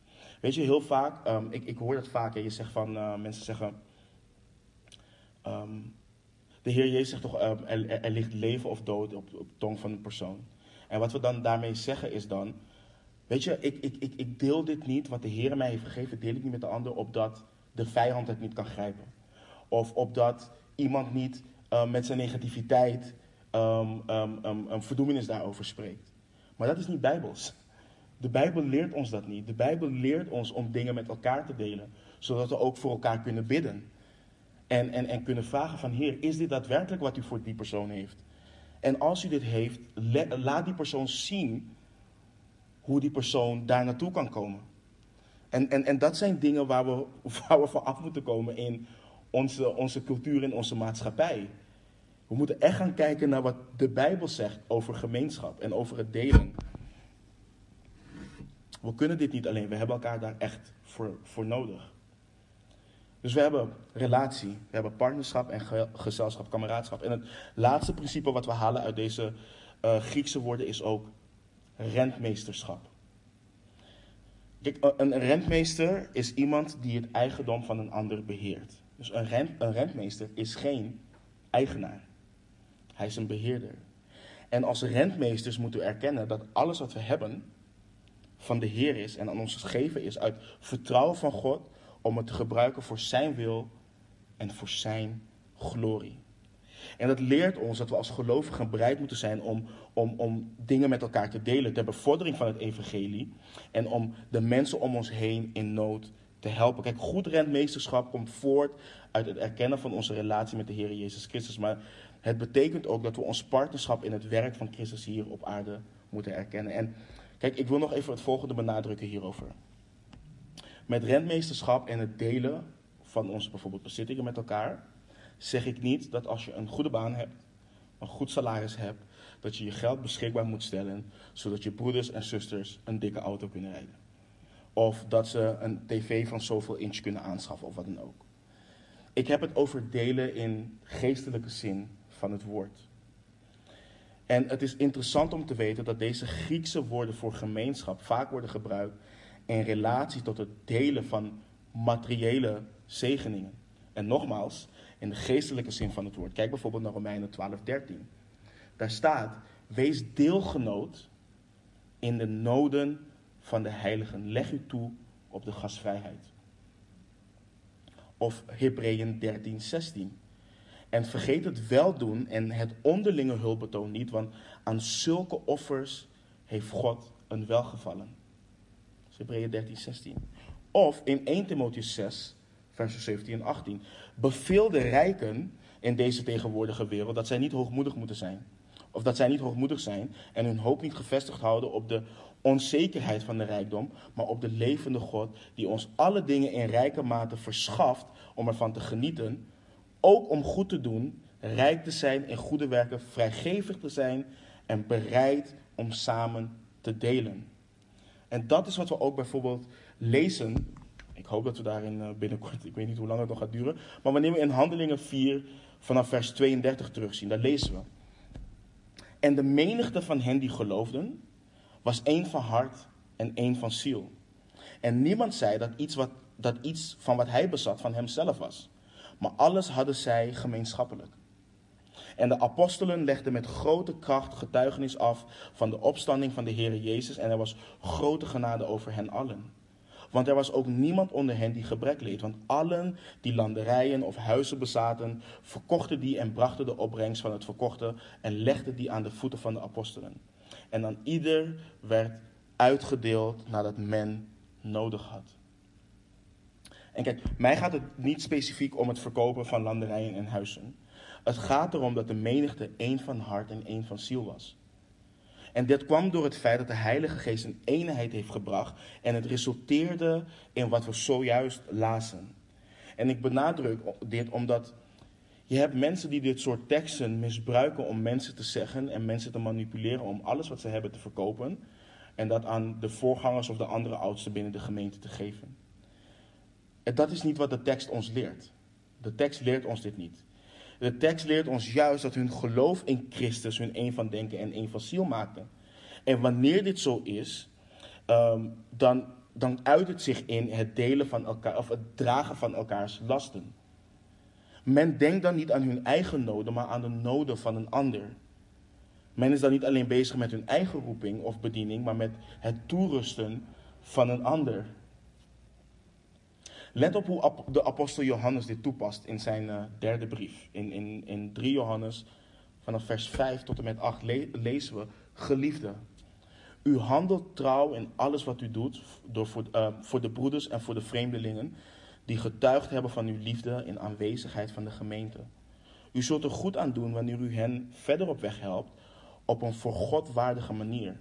Weet je, heel vaak, um, ik, ik hoor dat vaak, hè, je zegt van, uh, mensen zeggen, um, de Heer Jezus zegt toch, er, er, ligt leven of dood op, op de tong van een persoon. En wat we dan daarmee zeggen is dan, Weet je, ik, ik, ik, ik deel dit niet, wat de Heer mij heeft gegeven, deel ik niet met de ander, opdat de vijand het niet kan grijpen. Of opdat iemand niet uh, met zijn negativiteit um, um, um, um, verdoemenis daarover spreekt. Maar dat is niet bijbels. De Bijbel leert ons dat niet. De Bijbel leert ons om dingen met elkaar te delen, zodat we ook voor elkaar kunnen bidden. En, en, en kunnen vragen van Heer, is dit daadwerkelijk wat u voor die persoon heeft? En als u dit heeft, laat die persoon zien hoe die persoon daar naartoe kan komen. En, en, en dat zijn dingen waar we, waar we van af moeten komen in onze, onze cultuur en onze maatschappij. We moeten echt gaan kijken naar wat de Bijbel zegt over gemeenschap en over het delen. We kunnen dit niet alleen, we hebben elkaar daar echt voor, voor nodig. Dus we hebben relatie, we hebben partnerschap en gezelschap, kameraadschap. En het laatste principe wat we halen uit deze uh, Griekse woorden is ook rentmeesterschap. Een rentmeester is iemand die het eigendom van een ander beheert. Dus een, rent, een rentmeester is geen eigenaar. Hij is een beheerder. En als rentmeesters moeten we erkennen dat alles wat we hebben van de Heer is en aan ons gegeven is uit vertrouwen van God om het te gebruiken voor Zijn wil en voor Zijn glorie. En dat leert ons dat we als gelovigen bereid moeten zijn om, om, om dingen met elkaar te delen ter bevordering van het evangelie. En om de mensen om ons heen in nood te helpen. Kijk, goed rentmeesterschap komt voort uit het erkennen van onze relatie met de Heer Jezus Christus. Maar het betekent ook dat we ons partnerschap in het werk van Christus hier op aarde moeten erkennen. En Kijk, ik wil nog even het volgende benadrukken hierover. Met rentmeesterschap en het delen van onze bijvoorbeeld bezittingen met elkaar, zeg ik niet dat als je een goede baan hebt, een goed salaris hebt, dat je je geld beschikbaar moet stellen, zodat je broeders en zusters een dikke auto kunnen rijden. Of dat ze een tv van zoveel inch kunnen aanschaffen of wat dan ook. Ik heb het over delen in geestelijke zin van het woord. En het is interessant om te weten dat deze Griekse woorden voor gemeenschap vaak worden gebruikt in relatie tot het delen van materiële zegeningen. En nogmaals, in de geestelijke zin van het woord. Kijk bijvoorbeeld naar Romeinen 12, 13. Daar staat, wees deelgenoot in de noden van de heiligen. Leg u toe op de gastvrijheid. Of Hebreeën 13, 16. En vergeet het weldoen en het onderlinge hulpbetoon niet, want aan zulke offers heeft God een welgevallen. Hebreeën 13, 16. Of in 1 Timotheus 6, versen 17 en 18. Beveel de rijken in deze tegenwoordige wereld dat zij niet hoogmoedig moeten zijn. Of dat zij niet hoogmoedig zijn en hun hoop niet gevestigd houden op de onzekerheid van de rijkdom, maar op de levende God die ons alle dingen in rijke mate verschaft om ervan te genieten, ook om goed te doen, rijk te zijn in goede werken, vrijgevig te zijn en bereid om samen te delen. En dat is wat we ook bijvoorbeeld lezen. Hoop dat we daarin eh, binnenkort, ik weet niet hoe lang het nog gaat duren. Maar wanneer we in Handelingen 4 vanaf vers 32 terugzien, daar lezen we. En de menigte van hen die geloofden, was één van hart en één van ziel. En niemand zei dat iets, wat, dat iets van wat hij bezat van hemzelf was. Maar alles hadden zij gemeenschappelijk. En de apostelen legden met grote kracht getuigenis af van de opstanding van de Heer Jezus. En er was grote genade over hen allen. Want er was ook niemand onder hen die gebrek leed. Want allen die landerijen of huizen bezaten, verkochten die en brachten de opbrengst van het verkochte en legden die aan de voeten van de apostelen. En aan ieder werd uitgedeeld nadat men nodig had. En kijk, mij gaat het niet specifiek om het verkopen van landerijen en huizen. Het gaat erom dat de menigte één van hart en één van ziel was. En dit kwam door het feit dat de Heilige Geest een eenheid heeft gebracht en het resulteerde in wat we zojuist lazen. En ik benadruk dit omdat je hebt mensen die dit soort teksten misbruiken om mensen te zeggen en mensen te manipuleren om alles wat ze hebben te verkopen en dat aan de voorgangers of de andere oudsten binnen de gemeente te geven. En dat is niet wat de tekst ons leert. De tekst leert ons dit niet. De tekst leert ons juist dat hun geloof in Christus hun een van denken en een van ziel maakte. En wanneer dit zo is, ehm, dan, dan uit het zich in het delen van elkaar, of het dragen van elkaars lasten. Men denkt dan niet aan hun eigen noden, maar aan de noden van een ander. Men is dan niet alleen bezig met hun eigen roeping of bediening, maar met het toerusten van een ander. Let op hoe de apostel Johannes dit toepast in zijn uh, derde brief. In, in, in 3 Johannes, vanaf vers 5 tot en met 8, le lezen we: Geliefde, u handelt trouw in alles wat u doet door voor, uh, voor de broeders en voor de vreemdelingen, die getuigd hebben van uw liefde in aanwezigheid van de gemeente. U zult er goed aan doen wanneer u hen verder op weg helpt, op een voor God waardige manier.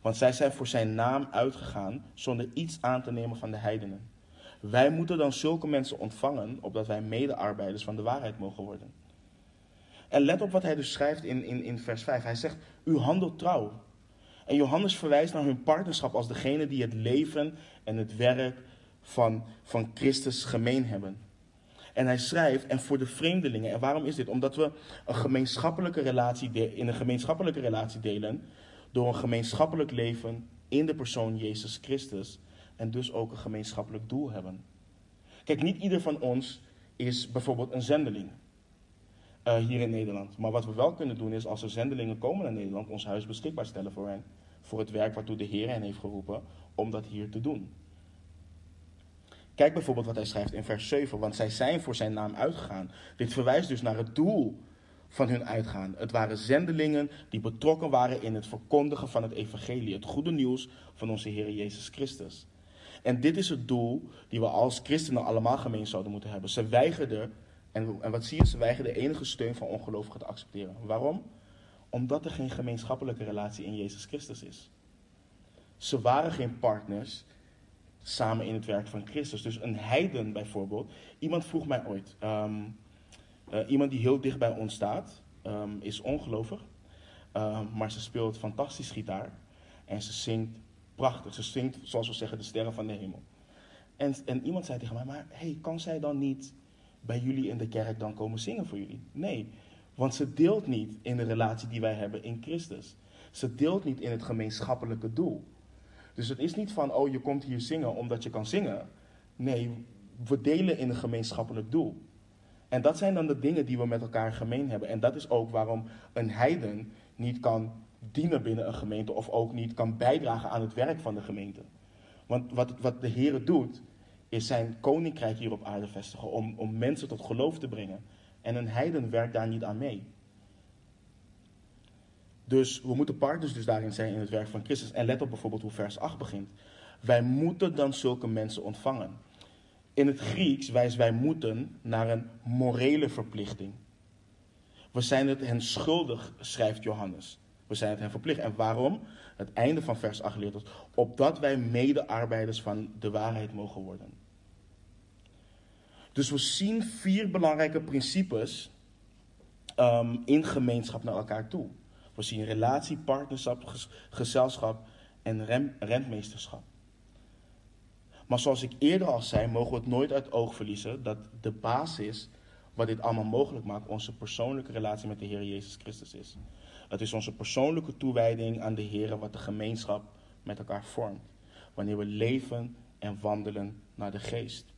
Want zij zijn voor zijn naam uitgegaan zonder iets aan te nemen van de heidenen. Wij moeten dan zulke mensen ontvangen, opdat wij medearbeiders van de waarheid mogen worden. En let op wat hij dus schrijft in, in, in vers 5. Hij zegt, u handelt trouw. En Johannes verwijst naar hun partnerschap als degene die het leven en het werk van, van Christus gemeen hebben. En hij schrijft, en voor de vreemdelingen. En waarom is dit? Omdat we een gemeenschappelijke relatie in een gemeenschappelijke relatie delen. Door een gemeenschappelijk leven in de persoon Jezus Christus en dus ook een gemeenschappelijk doel hebben. Kijk, niet ieder van ons is bijvoorbeeld een zendeling uh, hier in Nederland. Maar wat we wel kunnen doen is als er zendelingen komen naar Nederland, ons huis beschikbaar stellen voor hen. Voor het werk waartoe de Heer hen heeft geroepen om dat hier te doen. Kijk bijvoorbeeld wat hij schrijft in vers 7, want zij zijn voor zijn naam uitgegaan. Dit verwijst dus naar het doel van hun uitgaan. Het waren zendelingen die betrokken waren in het verkondigen van het evangelie, het goede nieuws van onze Heer Jezus Christus. En dit is het doel die we als christenen allemaal gemeen zouden moeten hebben. Ze weigerden, en, en wat zie je, ze weigerden enige steun van ongelovigen te accepteren. Waarom? Omdat er geen gemeenschappelijke relatie in Jezus Christus is. Ze waren geen partners samen in het werk van Christus. Dus een heiden bijvoorbeeld. Iemand vroeg mij ooit, ehm, eh, iemand die heel dicht bij ons staat, ehm, is ongelovig, ehm, maar ze speelt fantastisch gitaar en ze zingt prachtig. Ze zingt, zoals we zeggen, de sterren van de hemel. En, en iemand zei tegen mij, maar hey, kan zij dan niet bij jullie in de kerk dan komen zingen voor jullie? Nee, want ze deelt niet in de relatie die wij hebben in Christus. Ze deelt niet in het gemeenschappelijke doel. Dus het is niet van, oh je komt hier zingen omdat je kan zingen. Nee, we delen in een gemeenschappelijk doel. En dat zijn dan de dingen die we met elkaar gemeen hebben. En dat is ook waarom een heiden niet kan dienen binnen een gemeente of ook niet kan bijdragen aan het werk van de gemeente. Want wat, wat de Heer doet, is zijn koninkrijk hier op aarde vestigen om, om mensen tot geloof te brengen. En een heiden werkt daar niet aan mee. Dus we moeten partners dus daarin zijn in het werk van Christus. En let op bijvoorbeeld hoe vers 8 begint. Wij moeten dan zulke mensen ontvangen. In het Grieks wijst wij moeten naar een morele verplichting. We zijn het hen schuldig, schrijft Johannes. We zijn het hen verplicht. En waarom? Het einde van vers 8 leert ons. Opdat wij medearbeiders van de waarheid mogen worden. Dus we zien vier belangrijke principes um, in gemeenschap naar elkaar toe. We zien relatie, partnerschap, gezelschap en rentmeesterschap. Maar zoals ik eerder al zei, mogen we het nooit uit oog verliezen dat de basis wat dit allemaal mogelijk maakt, onze persoonlijke relatie met de Heer Jezus Christus is. Het is onze persoonlijke toewijding aan de Heer wat de gemeenschap met elkaar vormt. Wanneer we leven en wandelen naar de geest.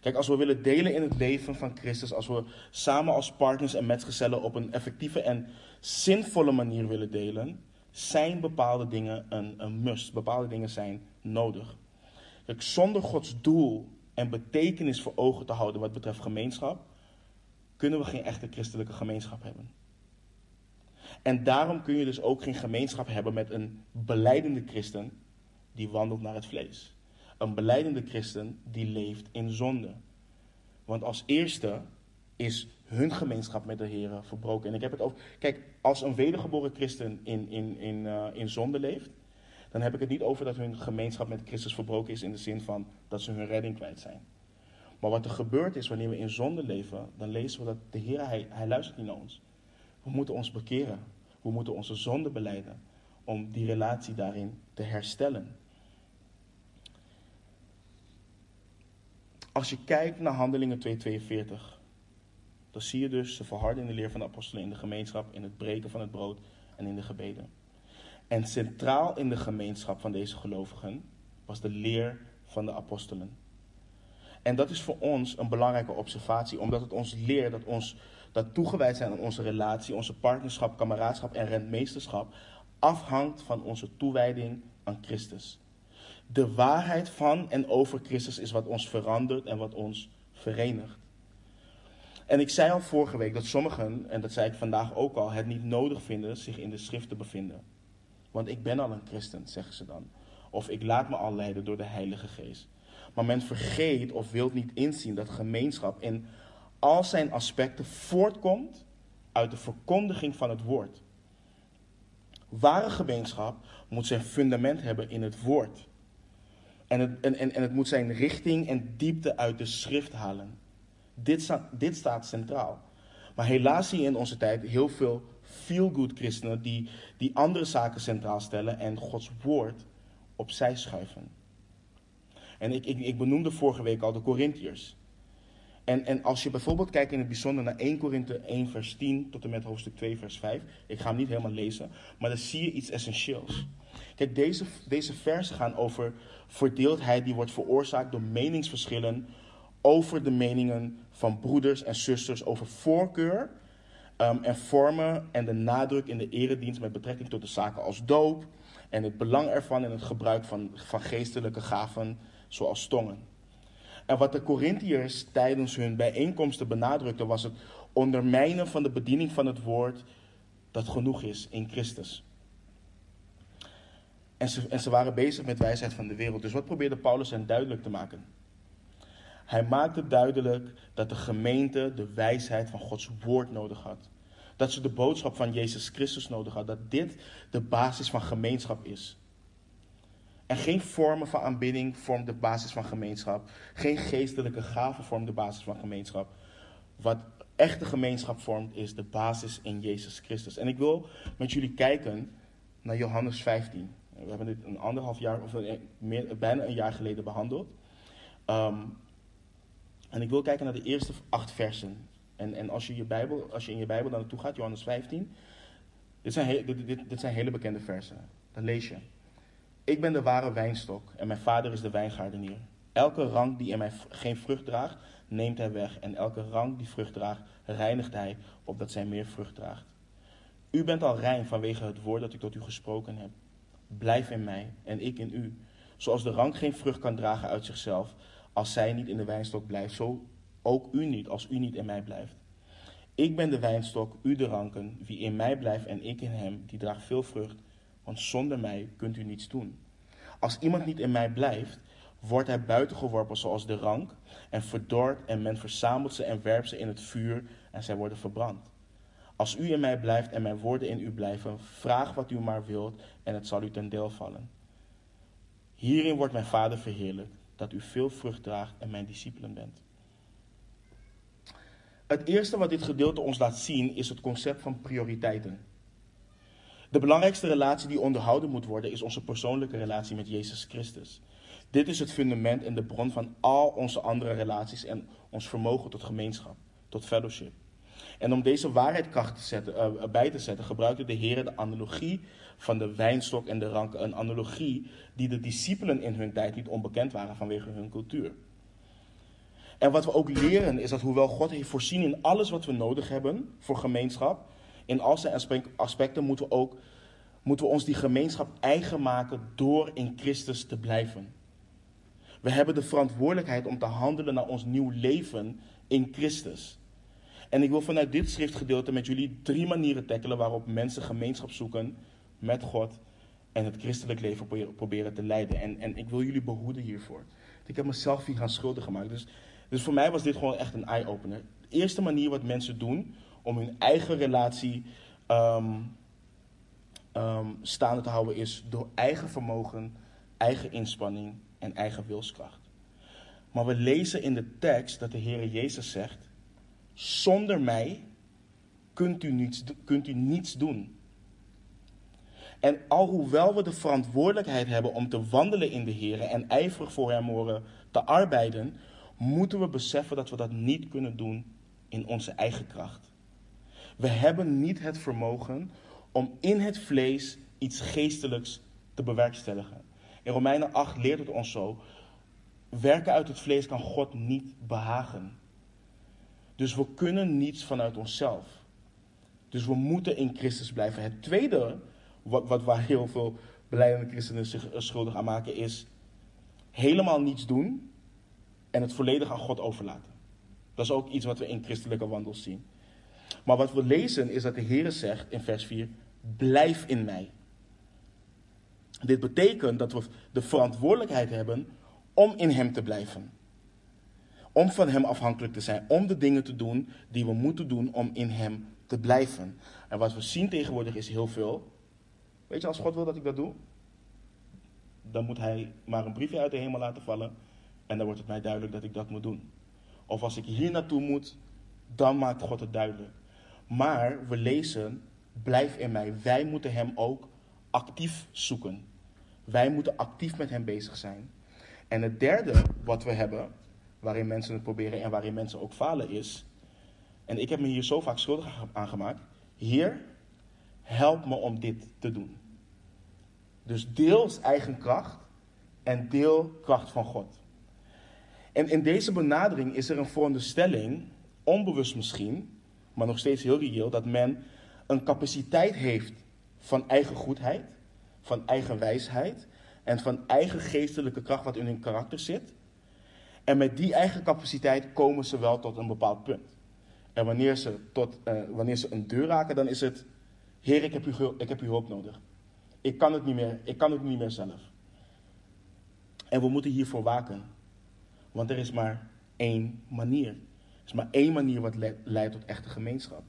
Kijk, als we willen delen in het leven van Christus, als we samen als partners en metgezellen op een effectieve en zinvolle manier willen delen, zijn bepaalde dingen een, een must. Bepaalde dingen zijn nodig. Kijk, zonder Gods doel en betekenis voor ogen te houden wat betreft gemeenschap, kunnen we geen echte christelijke gemeenschap hebben. En daarom kun je dus ook geen gemeenschap hebben met een beleidende christen die wandelt naar het vlees. Een beleidende christen die leeft in zonde. Want als eerste is hun gemeenschap met de Heer verbroken. En ik heb het over. Kijk, als een wedergeboren christen in, in, in, uh, in zonde leeft, dan heb ik het niet over dat hun gemeenschap met Christus verbroken is in de zin van dat ze hun redding kwijt zijn. Maar wat er gebeurt is wanneer we in zonde leven, dan lezen we dat de Heer, hij, hij luistert niet naar ons. We moeten ons bekeren. We moeten onze zonde beleiden om die relatie daarin te herstellen. Als je kijkt naar Handelingen 2:42, dan zie je dus de verharding in de leer van de apostelen in de gemeenschap, in het breken van het brood en in de gebeden. En centraal in de gemeenschap van deze gelovigen was de leer van de apostelen. En dat is voor ons een belangrijke observatie, omdat het ons leert dat ons dat toegewijd zijn aan onze relatie, onze partnerschap, kameraadschap en rentmeesterschap afhangt van onze toewijding aan Christus. De waarheid van en over Christus is wat ons verandert en wat ons verenigt. En ik zei al vorige week dat sommigen, en dat zei ik vandaag ook al, het niet nodig vinden zich in de schrift te bevinden. Want ik ben al een christen, zeggen ze dan. Of ik laat me al leiden door de Heilige Geest. Maar men vergeet of wil niet inzien dat gemeenschap in al zijn aspecten voortkomt uit de verkondiging van het woord. Ware gemeenschap moet zijn fundament hebben in het woord. En het, en, en, het moet zijn richting en diepte uit de schrift halen. Dit, dit staat centraal. Maar helaas zie je in onze tijd heel veel feel-good christenen die, die andere zaken centraal stellen en Gods woord opzij schuiven. En ik, ik, ik benoemde vorige week al de Corinthiërs. En, en als je bijvoorbeeld kijkt in het bijzonder naar 1 Korinthe 1 vers 10 tot en met hoofdstuk 2 vers 5. Ik ga hem niet helemaal lezen, maar dan zie je iets essentieels. Kijk, deze, deze versen gaan over verdeeldheid die wordt veroorzaakt door meningsverschillen over de meningen van broeders en zusters, over voorkeur um, en vormen en de nadruk in de eredienst met betrekking tot de zaken als doop en het belang ervan in het gebruik van, van geestelijke gaven zoals tongen. En wat de Corinthiërs tijdens hun bijeenkomsten benadrukten was het ondermijnen van de bediening van het woord dat genoeg is in Christus. En ze, en ze waren bezig met wijsheid van de wereld. Dus wat probeerde Paulus hen duidelijk te maken? Hij maakte duidelijk dat de gemeente de wijsheid van Gods woord nodig had. Dat ze de boodschap van Jezus Christus nodig had. Dat dit de basis van gemeenschap is. En geen vormen van aanbidding vormt de basis van gemeenschap. Geen geestelijke gaven vormt de basis van gemeenschap. Wat echte gemeenschap vormt, is de basis in Jezus Christus. En ik wil met jullie kijken naar Johannes 15. We hebben dit een anderhalf jaar, of meer, bijna een jaar geleden behandeld. Ehm, en ik wil kijken naar de eerste acht versen. En, en als, je je Bijbel, als je in je Bijbel naar naartoe gaat, Johannes 15, dit zijn, dit, dit zijn hele bekende versen. Dan lees je. Ik ben de ware wijnstok en mijn vader is de wijngaardenier. Elke rank die in mij geen vrucht draagt, neemt hij weg. En elke rank die vrucht draagt, reinigt hij, opdat zij meer vrucht draagt. U bent al rein vanwege het woord dat ik tot u gesproken heb. Blijf in mij en ik in u. Zoals de rank geen vrucht kan dragen uit zichzelf, als zij niet in de wijnstok blijft, zo ook u niet, als u niet in mij blijft. Ik ben de wijnstok, u de ranken. Wie in mij blijft en ik in hem, die draagt veel vrucht, want zonder mij kunt u niets doen. Als iemand niet in mij blijft, wordt hij buitengeworpen zoals de rank en verdord en men verzamelt ze en werpt ze in het vuur en zij worden verbrand. Als u in mij blijft en mijn woorden in u blijven, vraag wat u maar wilt en het zal u ten deel vallen. Hierin wordt mijn Vader verheerlijk, dat u veel vrucht draagt en mijn discipelen bent. Het eerste wat dit gedeelte ons laat zien is het concept van prioriteiten. De belangrijkste relatie die onderhouden moet worden is onze persoonlijke relatie met Jezus Christus. Dit is het fundament en de bron van al onze andere relaties en ons vermogen tot gemeenschap, tot fellowship. En om deze waarheid te zetten, uh, bij te zetten, gebruikte de Heer de analogie van de wijnstok en de ranken. Een analogie die de discipelen in hun tijd niet onbekend waren vanwege hun cultuur. En wat we ook leren is dat hoewel God heeft voorzien in alles wat we nodig hebben voor gemeenschap, in al zijn aspecten moeten we ook moeten we ons die gemeenschap eigen maken door in Christus te blijven. We hebben de verantwoordelijkheid om te handelen naar ons nieuw leven in Christus. En ik wil vanuit dit schriftgedeelte met jullie drie manieren tackelen waarop mensen gemeenschap zoeken met God en het christelijk leven proberen te leiden. En, en ik wil jullie behoeden hiervoor. Ik heb mezelf hier gaan schuldig gemaakt. Dus, dus voor mij was dit gewoon echt een eye-opener. De eerste manier wat mensen doen om hun eigen relatie um, um, staande te houden is door eigen vermogen, eigen inspanning en eigen wilskracht. Maar we lezen in de tekst dat de Heer Jezus zegt: Zonder mij kunt u niets, kunt u niets doen. En alhoewel we de verantwoordelijkheid hebben om te wandelen in de Heer en ijverig voor Hem horen te arbeiden, moeten we beseffen dat we dat niet kunnen doen in onze eigen kracht. We hebben niet het vermogen om in het vlees iets geestelijks te bewerkstelligen. In Romeinen 8 leert het ons zo: werken uit het vlees kan God niet behagen. Dus we kunnen niets vanuit onszelf. Dus we moeten in Christus blijven. Het tweede, wat, wat waar heel veel beleidende christenen zich schuldig aan maken, is helemaal niets doen en het volledig aan God overlaten. Dat is ook iets wat we in christelijke wandels zien. Maar wat we lezen is dat de Heer zegt in vers 4: Blijf in mij. Dit betekent dat we de verantwoordelijkheid hebben om in Hem te blijven. Om van Hem afhankelijk te zijn, om de dingen te doen die we moeten doen om in Hem te blijven. En wat we zien tegenwoordig is heel veel. Weet je, als God wil dat ik dat doe, dan moet Hij maar een briefje uit de hemel laten vallen en dan wordt het mij duidelijk dat ik dat moet doen. Of als ik hier naartoe moet, dan maakt God het duidelijk. Maar we lezen, blijf in mij. Wij moeten Hem ook actief zoeken. Wij moeten actief met Hem bezig zijn. En het derde wat we hebben, waarin mensen het proberen en waarin mensen ook falen, is. En ik heb me hier zo vaak schuldig aan gemaakt. Heer, help me om dit te doen. Dus deels eigen kracht en deel kracht van God. En in deze benadering is er een veronderstelling, onbewust misschien, maar nog steeds heel reëel, dat men een capaciteit heeft van eigen goedheid, van eigen wijsheid en van eigen geestelijke kracht wat in hun karakter zit. En met die eigen capaciteit komen ze wel tot een bepaald punt. En wanneer ze, tot, uh, wanneer ze een deur raken, dan is het: Heer, ik heb, uw, ik heb uw hulp nodig. Ik kan, het niet meer, ik kan het niet meer zelf. En we moeten hiervoor waken. Want er is maar één manier. Is maar één manier wat leidt tot echte gemeenschap.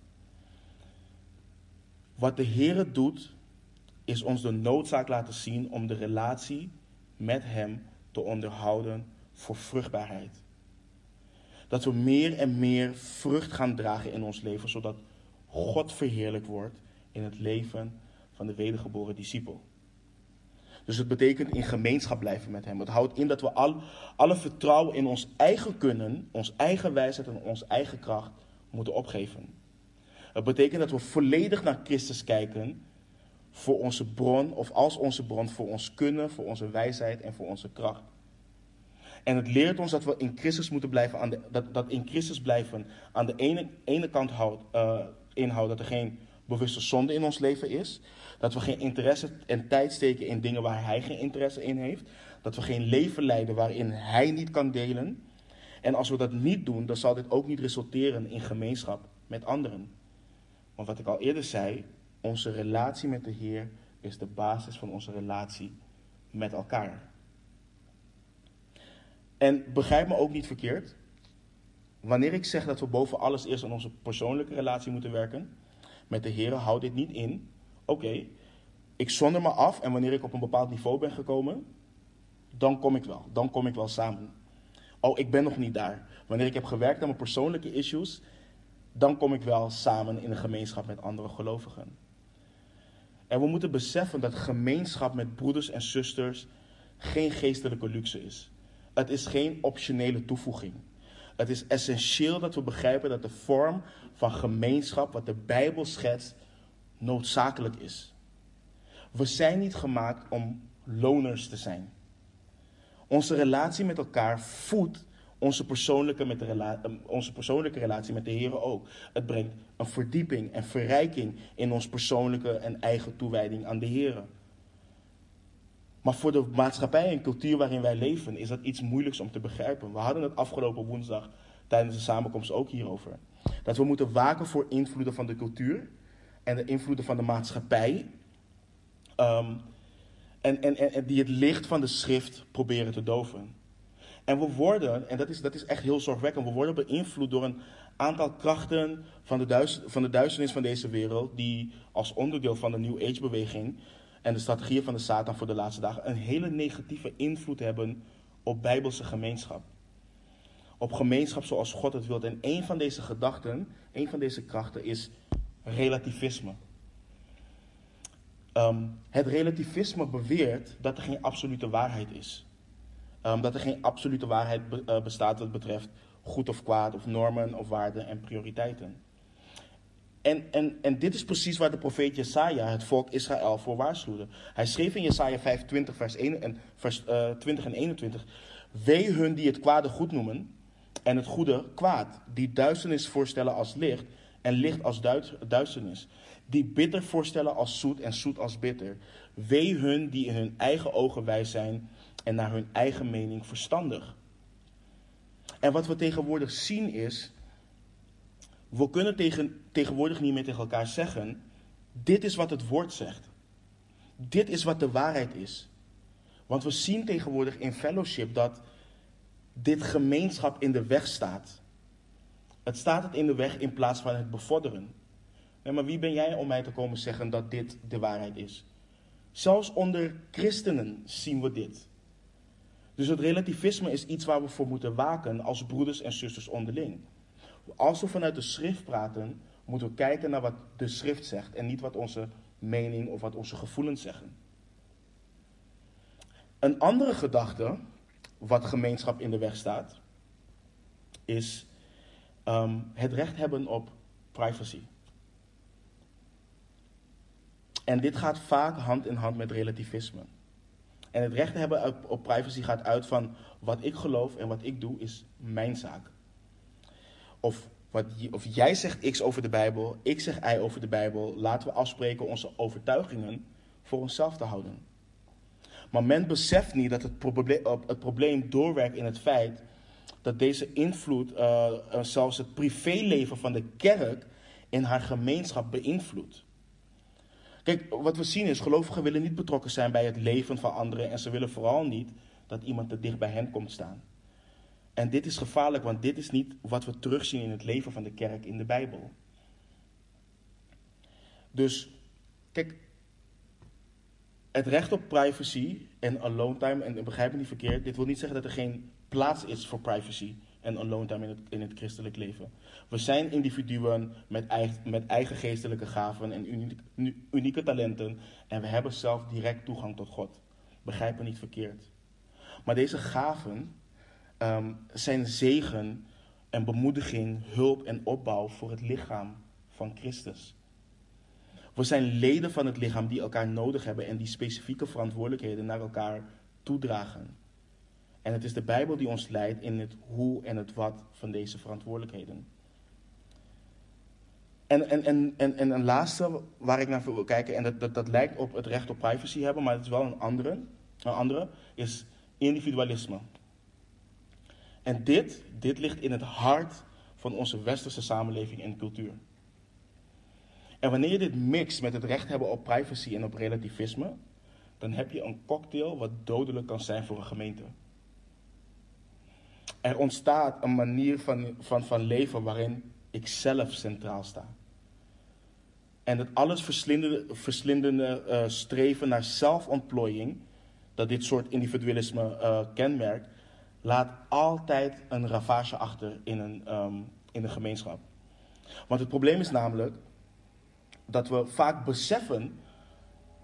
Wat de Heer doet, is ons de noodzaak laten zien om de relatie met Hem te onderhouden voor vruchtbaarheid. Dat we meer en meer vrucht gaan dragen in ons leven, zodat God verheerlijk wordt in het leven van de wedergeboren discipel. Dus het betekent in gemeenschap blijven met Hem. Het houdt in dat we al, alle vertrouwen in ons eigen kunnen, ons eigen wijsheid en onze eigen kracht moeten opgeven. Het betekent dat we volledig naar Christus kijken voor onze bron, of als onze bron, voor ons kunnen, voor onze wijsheid en voor onze kracht. En het leert ons dat we in Christus moeten blijven, aan de, dat, dat in Christus blijven aan de ene, kant houdt, uh, inhoudt dat er geen bewuste zonde in ons leven is. Dat we geen interesse en tijd steken in dingen waar Hij geen interesse in heeft. Dat we geen leven leiden waarin Hij niet kan delen. En als we dat niet doen, dan zal dit ook niet resulteren in gemeenschap met anderen. Want wat ik al eerder zei, onze relatie met de Heer is de basis van onze relatie met elkaar. En begrijp me ook niet verkeerd. Wanneer ik zeg dat we boven alles eerst aan onze persoonlijke relatie moeten werken met de Heer, houd dit niet in. Oké, ik zonder me af en wanneer ik op een bepaald niveau ben gekomen, dan kom ik wel. Dan kom ik wel samen. Oh, ik ben nog niet daar. Wanneer ik heb gewerkt aan mijn persoonlijke issues, dan kom ik wel samen in een gemeenschap met andere gelovigen. En we moeten beseffen dat gemeenschap met broeders en zusters geen geestelijke luxe is. Het is geen optionele toevoeging. Het is essentieel dat we begrijpen dat de vorm van gemeenschap, wat de Bijbel schetst, noodzakelijk is. We zijn niet gemaakt om loners te zijn. Onze relatie met elkaar voedt onze persoonlijke, met de rela eh, onze persoonlijke relatie met de Heer ook. Het brengt een verdieping en verrijking in ons persoonlijke en eigen toewijding aan de Heer. Maar voor de maatschappij en cultuur waarin wij leven is dat iets moeilijks om te begrijpen. We hadden het afgelopen woensdag tijdens de samenkomst ook hierover. Dat we moeten waken voor invloeden van de cultuur en de invloeden van de maatschappij. Um, en, en, en die het licht van de schrift proberen te doven. En we worden, en dat is, dat is echt heel zorgwekkend, we worden beïnvloed door een aantal krachten van de, van de duisternis van deze wereld, die als onderdeel van de New Age beweging en de strategieën van de Satan voor de laatste dagen een hele negatieve invloed hebben op bijbelse gemeenschap. Op gemeenschap zoals God het wil. En een van deze gedachten, een van deze krachten is relativisme. Um, het relativisme beweert dat er geen absolute waarheid is. Um, dat er geen absolute waarheid be uh, bestaat wat betreft goed of kwaad, of normen of waarden en prioriteiten. En, en, en dit is precies waar de profeet Jesaja het volk Israël voor waarschuwde. Hij schreef in Jesaja 25, vers, 1 en, vers uh, 20 en 21. Wee hun die het kwade goed noemen en het goede kwaad. Die duisternis voorstellen als licht en licht als duisternis. Die bitter voorstellen als zoet en zoet als bitter. Wee hun die in hun eigen ogen wijs zijn en naar hun eigen mening verstandig. En wat we tegenwoordig zien is, we kunnen tegen, tegenwoordig niet meer tegen elkaar zeggen, dit is wat het woord zegt. Dit is wat de waarheid is. Want we zien tegenwoordig in fellowship dat dit gemeenschap in de weg staat. Het staat het in de weg in plaats van het bevorderen. Nee, maar wie ben jij om mij te komen zeggen dat dit de waarheid is? Zelfs onder christenen zien we dit. Dus het relativisme is iets waar we voor moeten waken als broeders en zusters onderling. Als we vanuit de schrift praten, moeten we kijken naar wat de schrift zegt en niet wat onze mening of wat onze gevoelens zeggen. Een andere gedachte, wat gemeenschap in de weg staat, is um, het recht hebben op privacy. En dit gaat vaak hand in hand met relativisme. En het recht hebben op privacy gaat uit van wat ik geloof en wat ik doe is mijn zaak. Of, wat, of jij zegt X over de Bijbel, ik zeg Y over de Bijbel. Laten we afspreken onze overtuigingen voor onszelf te houden. Maar men beseft niet dat het het probleem doorwerkt in het feit dat deze invloed uh, zelfs het privéleven van de kerk in haar gemeenschap beïnvloedt. Kijk, wat we zien is, gelovigen willen niet betrokken zijn bij het leven van anderen en ze willen vooral niet dat iemand te dicht bij hen komt staan. En dit is gevaarlijk, want dit is niet wat we terugzien in het leven van de kerk in de Bijbel. Dus, kijk, het recht op privacy en alone time, en begrijp me niet verkeerd, dit wil niet zeggen dat er geen plaats is voor privacy en alone time in het, christelijk leven. We zijn individuen met eigen, met eigen geestelijke gaven en unieke, unieke talenten en we hebben zelf direct toegang tot God. Begrijp me niet verkeerd. Maar deze gaven um, zijn zegen en bemoediging, hulp en opbouw voor het lichaam van Christus. We zijn leden van het lichaam die elkaar nodig hebben en die specifieke verantwoordelijkheden naar elkaar toedragen. En het is de Bijbel die ons leidt in het hoe en het wat van deze verantwoordelijkheden. En, en, en, en, en een laatste waar ik naar wil kijken, en dat, dat, dat lijkt op het recht op privacy hebben, maar het is wel een andere, een andere is individualisme. En dit, dit ligt in het hart van onze westerse samenleving en cultuur. En wanneer je dit mixt met het recht hebben op privacy en op relativisme, dan heb je een cocktail wat dodelijk kan zijn voor een gemeente. Er ontstaat een manier van, van, van leven waarin ik zelf centraal sta. En het alles verslindende, verslindende uh, streven naar zelfontplooiing, dat dit soort individualisme uh, kenmerkt, laat altijd een ravage achter in een, um, in een gemeenschap. Want het probleem is namelijk dat we vaak beseffen,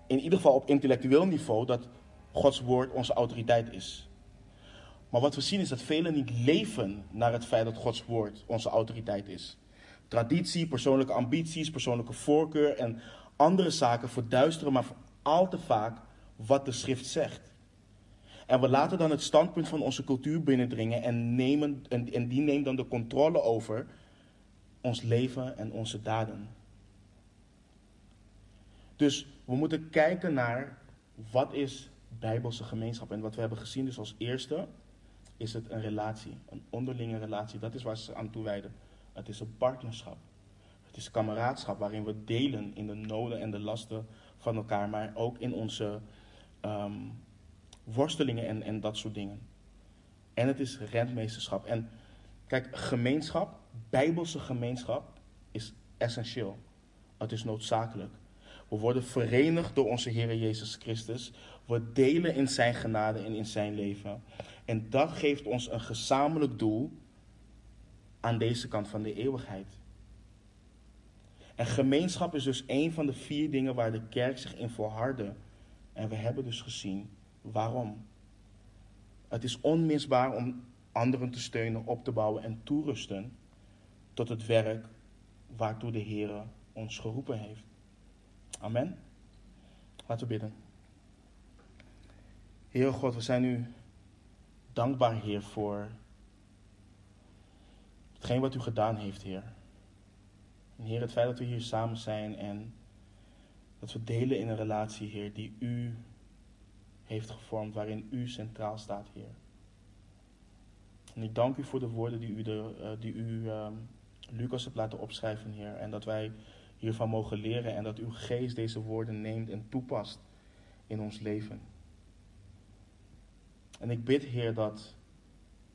in ieder geval op intellectueel niveau, dat Gods woord onze autoriteit is. Maar wat we zien is dat velen niet leven naar het feit dat Gods woord onze autoriteit is. Traditie, persoonlijke ambities, persoonlijke voorkeur en andere zaken verduisteren maar al te vaak wat de schrift zegt. En we laten dan het standpunt van onze cultuur binnendringen en, nemen, en, en die neemt dan de controle over ons leven en onze daden. Dus we moeten kijken naar wat is bijbelse gemeenschap. En wat we hebben gezien dus als eerste is het een relatie, een onderlinge relatie. Dat is waar ze aan toewijden. Het is een partnerschap. Het is kameraadschap waarin we delen in de noden en de lasten van elkaar, maar ook in onze um, worstelingen en, en dat soort dingen. En het is rentmeesterschap. En kijk, gemeenschap, bijbelse gemeenschap, is essentieel. Het is noodzakelijk. We worden verenigd door onze Heer Jezus Christus. We delen in Zijn genade en in Zijn leven. En dat geeft ons een gezamenlijk doel aan deze kant van de eeuwigheid. En gemeenschap is dus een van de vier dingen waar de kerk zich in volhardde. En we hebben dus gezien waarom. Het is onmisbaar om anderen te steunen, op te bouwen en toerusten tot het werk waartoe de Heer ons geroepen heeft. Amen. Laten we bidden. Heer God, we zijn u dankbaar, Heer, voor hetgeen wat u gedaan heeft, Heer. En Heer, het feit dat we hier samen zijn en dat we delen in een relatie, Heer, die u heeft gevormd, waarin u centraal staat, Heer. En ik dank u voor de woorden die u, de, uh, die u um, Lucas hebt laten opschrijven, Heer. En dat wij hiervan mogen leren en dat uw geest deze woorden neemt en toepast in ons leven. En ik bid, Heer, dat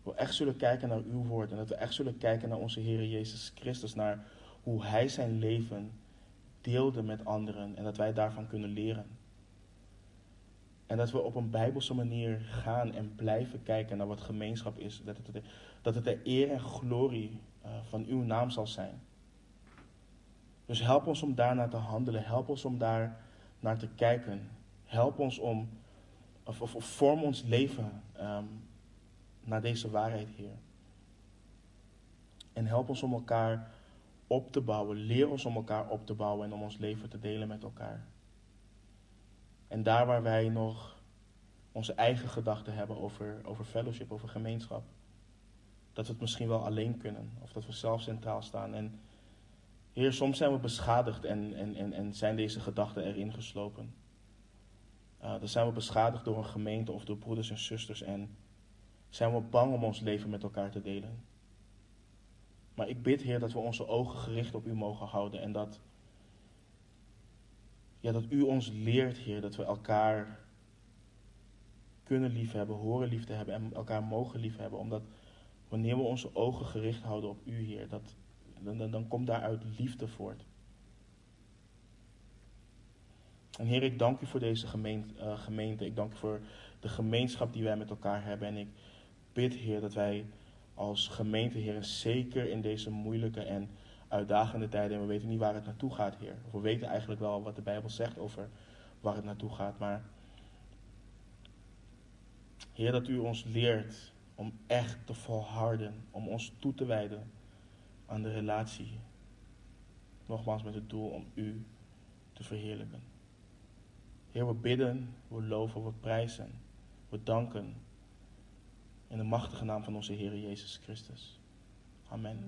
we echt zullen kijken naar uw woord en dat we echt zullen kijken naar onze Heer Jezus Christus, naar hoe Hij zijn leven deelde met anderen en dat wij daarvan kunnen leren. En dat we op een bijbelse manier gaan en blijven kijken naar wat gemeenschap is. Dat het, dat het de eer en glorie uh, van uw naam zal zijn. Dus help ons om daarnaar te handelen. Help ons om daar naar te kijken. Help ons om, of, of, vorm ons leven um, naar deze waarheid, Heer. En help ons om elkaar op te bouwen. Leer ons om elkaar op te bouwen en om ons leven te delen met elkaar. En daar waar wij nog onze eigen gedachten hebben over, over fellowship, over gemeenschap, dat we het misschien wel alleen kunnen. Of dat we zelf centraal staan. En Heer, soms zijn we beschadigd en, en, en, en zijn deze gedachten erin geslopen. Uh, dan zijn we beschadigd door een gemeente of door broeders en zusters en zijn we bang om ons leven met elkaar te delen. Maar ik bid, Heer, dat we onze ogen gericht op U mogen houden en dat, ja, dat U ons leert, Heer, dat we elkaar kunnen liefhebben, horen lief te hebben en elkaar mogen liefhebben. Omdat wanneer we onze ogen gericht houden op U, Heer, dat, dan, dan komt daaruit liefde voort. En Heer, ik dank u voor deze gemeente, uh, gemeente. Ik dank u voor de gemeenschap die wij met elkaar hebben. En ik bid, Heer, dat wij als gemeente, Heer, zeker in deze moeilijke en uitdagende tijden, en we weten niet waar het naartoe gaat, Heer. We weten eigenlijk wel wat de Bijbel zegt over waar het naartoe gaat, maar Heer, dat u ons leert om echt te volharden, om ons toe te wijden aan de relatie. Nogmaals met het doel om u te verheerlijken. Heer, we bidden, we loven, we prijzen, we danken. In de machtige naam van onze Heer Jezus Christus. Amen.